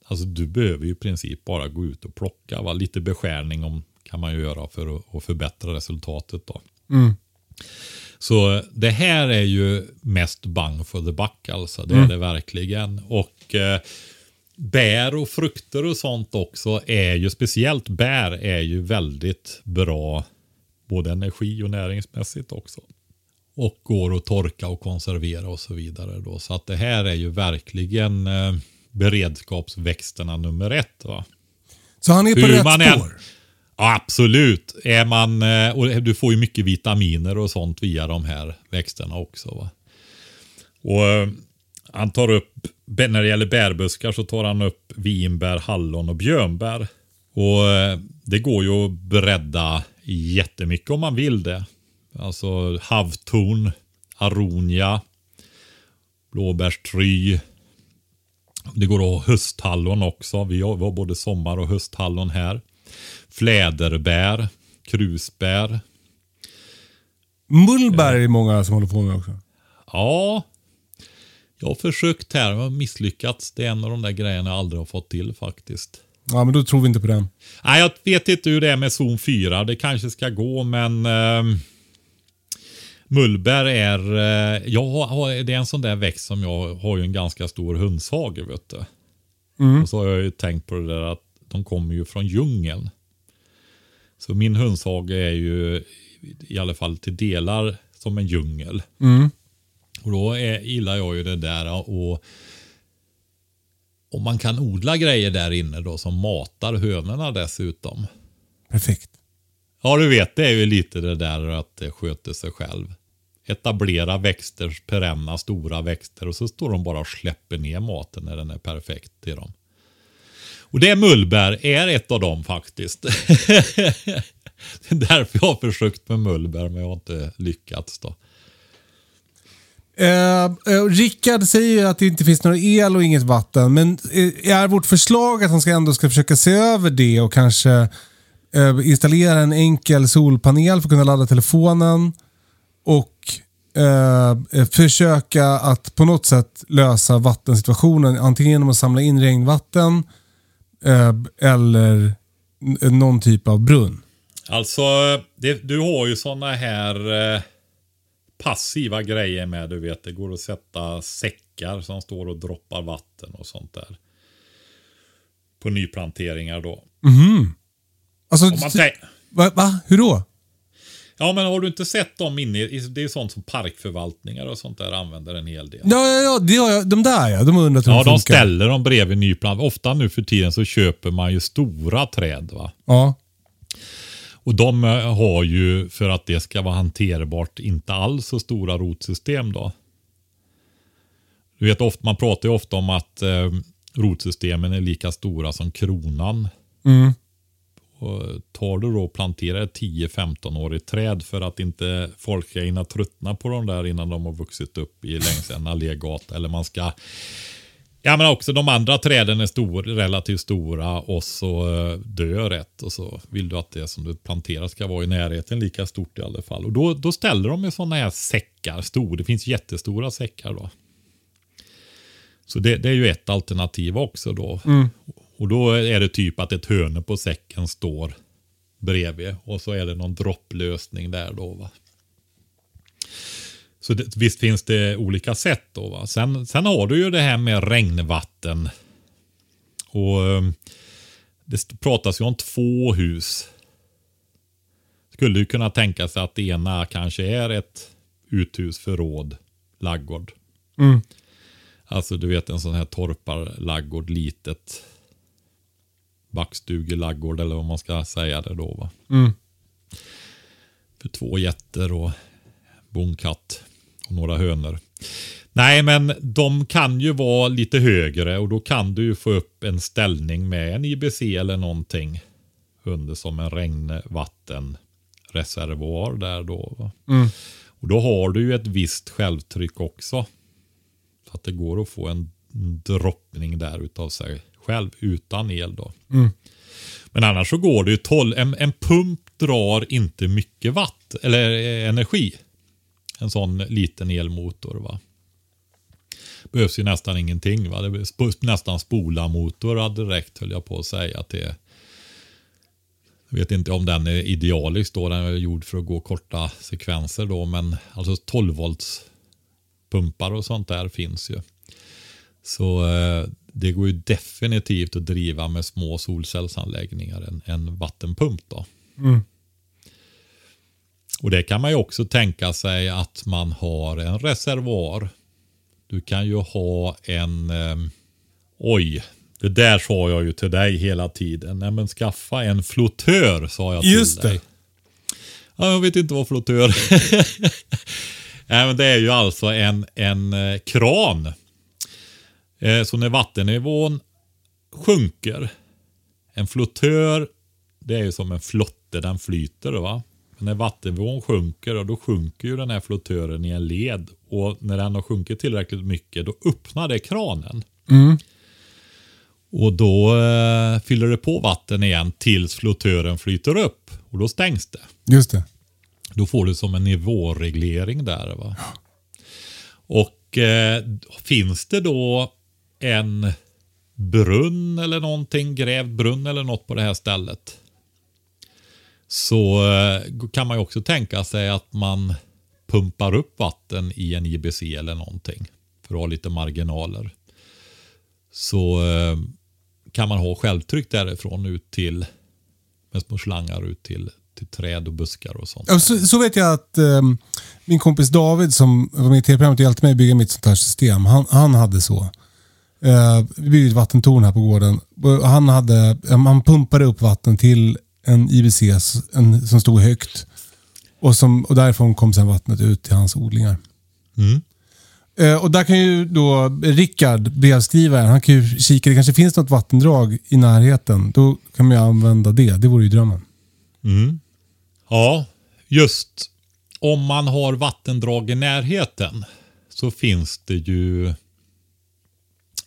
Alltså du behöver ju i princip bara gå ut och plocka. Va? Lite beskärning om, kan man ju göra för att, förbättra resultatet. då. Så det här är ju mest bang for the buck alltså. Det är det verkligen. Och eh, bär och frukter och sånt också är ju, speciellt bär är ju väldigt bra både energi och näringsmässigt också. Och går att torka och konservera och så vidare då. Så att det här är ju verkligen eh, beredskapsväxterna nummer ett. Va? Så han är på Hur rätt man än- spår. Ja, absolut. Är man, eh, och du får ju mycket vitaminer och sånt via de här växterna också. Va? Och eh, Han tar upp, när det gäller bärbuskar så tar han upp vinbär, hallon och björnbär. Och eh, Det går ju att bredda jättemycket om man vill det. Alltså havtorn, aronia, blåbärstry. Det går att ha hösthallon också. Vi har, både sommar och hösthallon här. Fläderbär, krusbär. Mullbär är det många som håller på med också. Ja, jag har försökt här men misslyckats. Det är en av de där grejerna jag aldrig har fått till faktiskt. Ja, men då tror vi inte på den. Nej, jag vet inte hur det är med zon 4. Det kanske ska gå, men eh, mullbär är, eh, jag har, det är en sån där växt som jag har ju en ganska stor. Vet du. Och så har jag ju tänkt på det där att de kommer ju från djungeln. Så min hönshage är ju i alla fall till delar som en djungel. Och då är, gillar jag ju det där och om man kan odla grejer där inne då som matar hönorna dessutom. Perfekt. Ja, du vet, det är ju lite det där att det sköter sig själv. Etablera växter, perenna, stora växter och så står de bara och släpper ner maten när den är perfekt till dem. Och det mullbär är ett av dem faktiskt. det är därför jag har försökt med mullbär men jag har inte lyckats då. Eh, eh, Rickard säger ju att det inte finns några el och inget vatten. Men eh, är vårt förslag att han ska ändå ska försöka se över det och kanske eh, installera en enkel solpanel för att kunna ladda telefonen. Och eh, eh, försöka att på något sätt lösa vattensituationen. Antingen genom att samla in regnvatten eh, eller någon typ av brunn. Alltså, det, du har ju sådana här eh, passiva grejer med. Du vet, det går att sätta säckar som står och droppar vatten och sånt där. På nyplanteringar då. Alltså, Om man tänk- va, va? Hur då? Ja, men har du inte sett dem inne i, det är sånt som parkförvaltningar och sånt där använder en hel del. Ja, ja, ja, det har jag, de där ja. De har undrat hur Ja, de de ställer dem bredvid nyplant. Ofta nu för tiden så köper man ju stora träd. va. Ja. Och de eh, har ju, för att det ska vara hanterbart, inte alls så stora rotsystem då. Du vet, ofta, man pratar ju ofta om att eh, rotsystemen är lika stora som kronan. Mm. Och tar du då och planterar ett 10-15-årigt träd för att inte folk ska hinna tröttna på de där innan de har vuxit upp i längs en allégata. Eller man ska Ja men också de andra träden är stor, relativt stora och så eh, dör ett och så vill du att det som du planterar ska vara i närheten lika stort i alla fall. Och då, då ställer de ju sådana här säckar, stor, det finns jättestora säckar då. Så det, det är ju ett alternativ också då. Mm. Och då är det typ att ett hörne på säcken står bredvid och så är det någon dropplösning där då. Va? Så det, visst finns det olika sätt då. Va? Sen, sen har du ju det här med regnvatten. Och eh, Det pratas ju om två hus. Skulle ju kunna tänka sig att det ena kanske är ett uthus, förråd, laggård. Mm. Alltså du vet en sån här torparlaggård, litet backstugelaggård eller vad man ska säga det då. Va? Mm. För två getter och bonkatt och några hönor. Nej, men de kan ju vara lite högre och då kan du ju få upp en ställning med en IBC eller någonting under som en regnvattenreservoar där då. Mm. Och då har du ju ett visst självtryck också. Så att det går att få en droppning där utav sig själv utan el då. Mm. Men annars så går det ju 12, en, en pump drar inte mycket watt eller eh, energi. En sån liten elmotor va. Behövs ju nästan ingenting va. Det behövs nästan spola motor direkt höll jag på att säga till. Jag vet inte om den är idealisk då. Den är gjord för att gå korta sekvenser då. Men alltså 12 volts pumpar och sånt där finns ju. Så eh, det går ju definitivt att driva med små solcellsanläggningar än en vattenpump. Då. Mm. Och det kan man ju också tänka sig att man har en reservoar. Du kan ju ha en... Eh, oj, det där sa jag ju till dig hela tiden. Nej men skaffa en flottör sa jag till Just det. dig. Ja, jag vet inte vad flottör Nej, men Det är ju alltså en, en eh, kran. Eh, så när vattennivån sjunker. En flottör, det är ju som en flotte, den flyter. va? Men när vattennivån sjunker, och då sjunker ju den här flottören i en led. Och när den har sjunkit tillräckligt mycket, då öppnar det kranen. Mm. Och då eh, fyller det på vatten igen tills flottören flyter upp. Och då stängs det. Just det. Då får du som en nivåreglering där. Va? Och eh, finns det då en brunn eller någonting, grävd brunn eller något på det här stället. Så eh, kan man ju också tänka sig att man pumpar upp vatten i en IBC eller någonting. För att ha lite marginaler. Så eh, kan man ha självtryck därifrån ut till med små slangar ut till, till träd och buskar och sånt. Ja, så, så vet jag att eh, min kompis David som var med i tv-programmet och hjälpte mig att bygga mitt sånt här system. Han, han hade så. Eh, vi byggde ett vattentorn här på gården. Han, hade, eh, han pumpade upp vatten till en IBC en, som stod högt. Och, som, och därifrån kom sedan vattnet ut till hans odlingar. Mm. Eh, och där kan ju då Rickard, brevskrivaren, han kan ju kika. Det kanske finns något vattendrag i närheten. Då kan man ju använda det. Det vore ju drömmen. Mm. Ja, just om man har vattendrag i närheten så finns det ju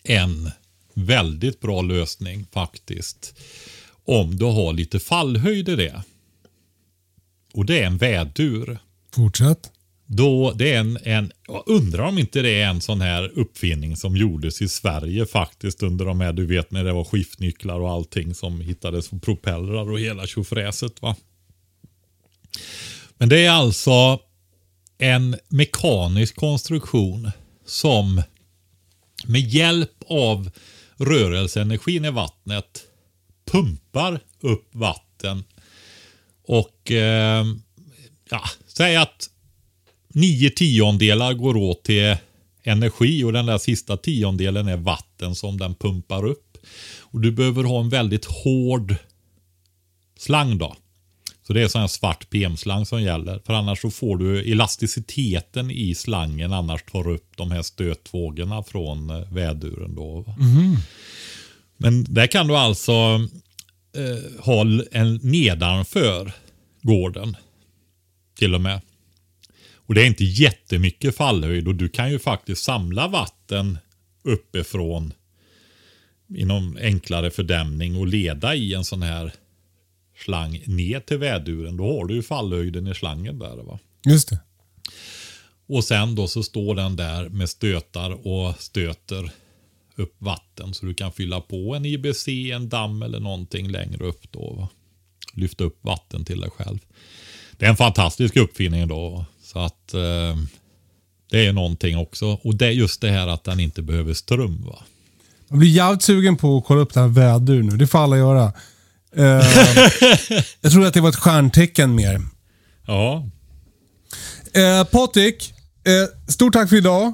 en väldigt bra lösning faktiskt. Om du har lite fallhöjd i det. Och det är en vädur. Fortsätt. Då det är en, en, jag undrar om inte det är en sån här uppfinning som gjordes i Sverige faktiskt under de här, du vet när det var skiftnycklar och allting som hittades på propellrar och hela tjofräset va. Men det är alltså en mekanisk konstruktion som med hjälp av rörelseenergin i vattnet pumpar upp vatten och eh, ja, säg att nio tiondelar går åt till energi och den där sista tiondelen är vatten som den pumpar upp. Och Du behöver ha en väldigt hård slang då. Så det är sån här svart PM-slang som gäller. För annars så får du elasticiteten i slangen annars tar upp de här stötvågorna från eh, väduren då. va. Men där kan du alltså eh, ha en nedanför gården till och med. Och det är inte jättemycket fallhöjd och du kan ju faktiskt samla vatten uppifrån inom enklare fördämning och leda i en sån här slang ner till väduren. Då har du ju fallhöjden i slangen där. Va? Just det. Och sen då så står den där med stötar och stöter upp vatten så du kan fylla på en IBC, en damm eller någonting längre upp då. Va? Lyfta upp vatten till dig själv. Det är en fantastisk uppfinning då. Så att eh, det är någonting också. Och det är just det här att den inte behöver ström. Va? Jag blir jävligt sugen på att kolla upp det här vädur nu. Det får alla göra. Eh, jag tror att det var ett stjärntecken mer. Ja. Eh, Patrik, eh, stort tack för idag.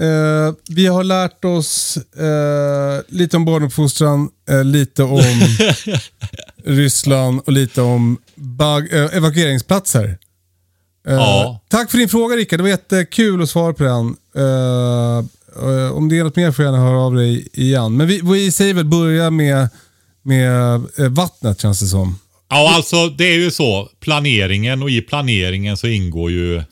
Eh, vi har lärt oss eh, lite om barnuppfostran, eh, lite om Ryssland och lite om evakueringsplatser. Ja. Tack för din fråga Rickard, det var jättekul att svara på den. Om det är något mer får jag gärna höra av dig igen. Men vi, vi säger väl börja med, med eh, vattnet känns det som. Ja, alltså det är ju så. Planeringen och i planeringen så ingår ju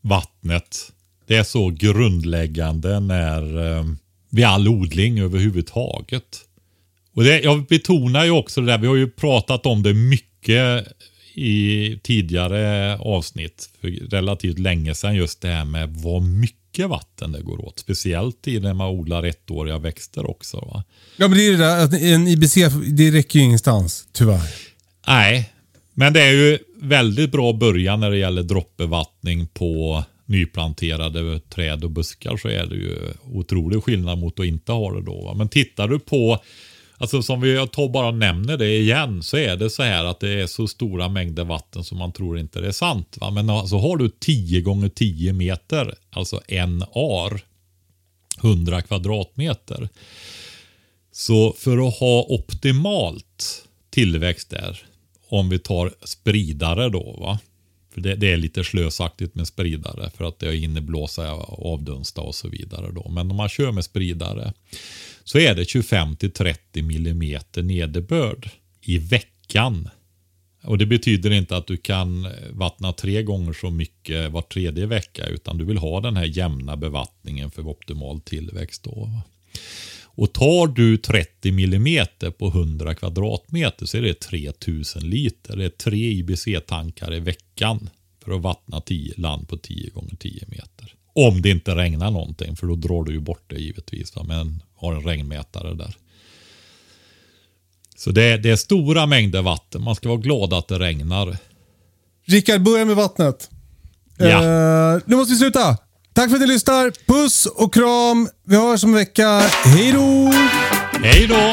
vattnet. Det är så grundläggande när eh, vid all odling överhuvudtaget. Och det, jag betonar ju också det där, vi har ju pratat om det mycket i tidigare avsnitt för relativt länge sedan just det här med vad mycket vatten det går åt. Speciellt i när man odlar ettåriga växter också. Va? Ja men det är det där att en IBC, det räcker ju ingenstans tyvärr. Nej, men det är ju väldigt bra början när det gäller droppbevattning på nyplanterade träd och buskar så är det ju otrolig skillnad mot att inte ha det då. va. Men tittar du på, alltså som vi jag bara nämner det igen, så är det så här att det är så stora mängder vatten som man tror inte det är sant. Va? Men alltså har du 10 gånger 10 meter, alltså en ar, 100 kvadratmeter. Så för att ha optimalt tillväxt där, om vi tar spridare då, va? För det, det är lite slösaktigt med spridare för att det hinner blåsa, avdunsta och så vidare. Då. Men om man kör med spridare så är det 25 till 30 millimeter nederbörd i veckan. Och Det betyder inte att du kan vattna tre gånger så mycket var tredje vecka utan du vill ha den här jämna bevattningen för optimal tillväxt. Då. Och tar du 30 millimeter på 100 kvadratmeter så är det 3000 liter. Det är tre IBC-tankar i veckan för att vattna 10, land på 10 gånger 10 meter. Om det inte regnar någonting, för då drar du ju bort det givetvis. Va? Men har en regnmätare där. Så det är, det är stora mängder vatten. Man ska vara glad att det regnar. Rickard, börja med vattnet. Ja. Eh, nu måste vi sluta. Tack för att ni lyssnar. Puss och kram. Vi hörs om en vecka. Hej då! Hej då!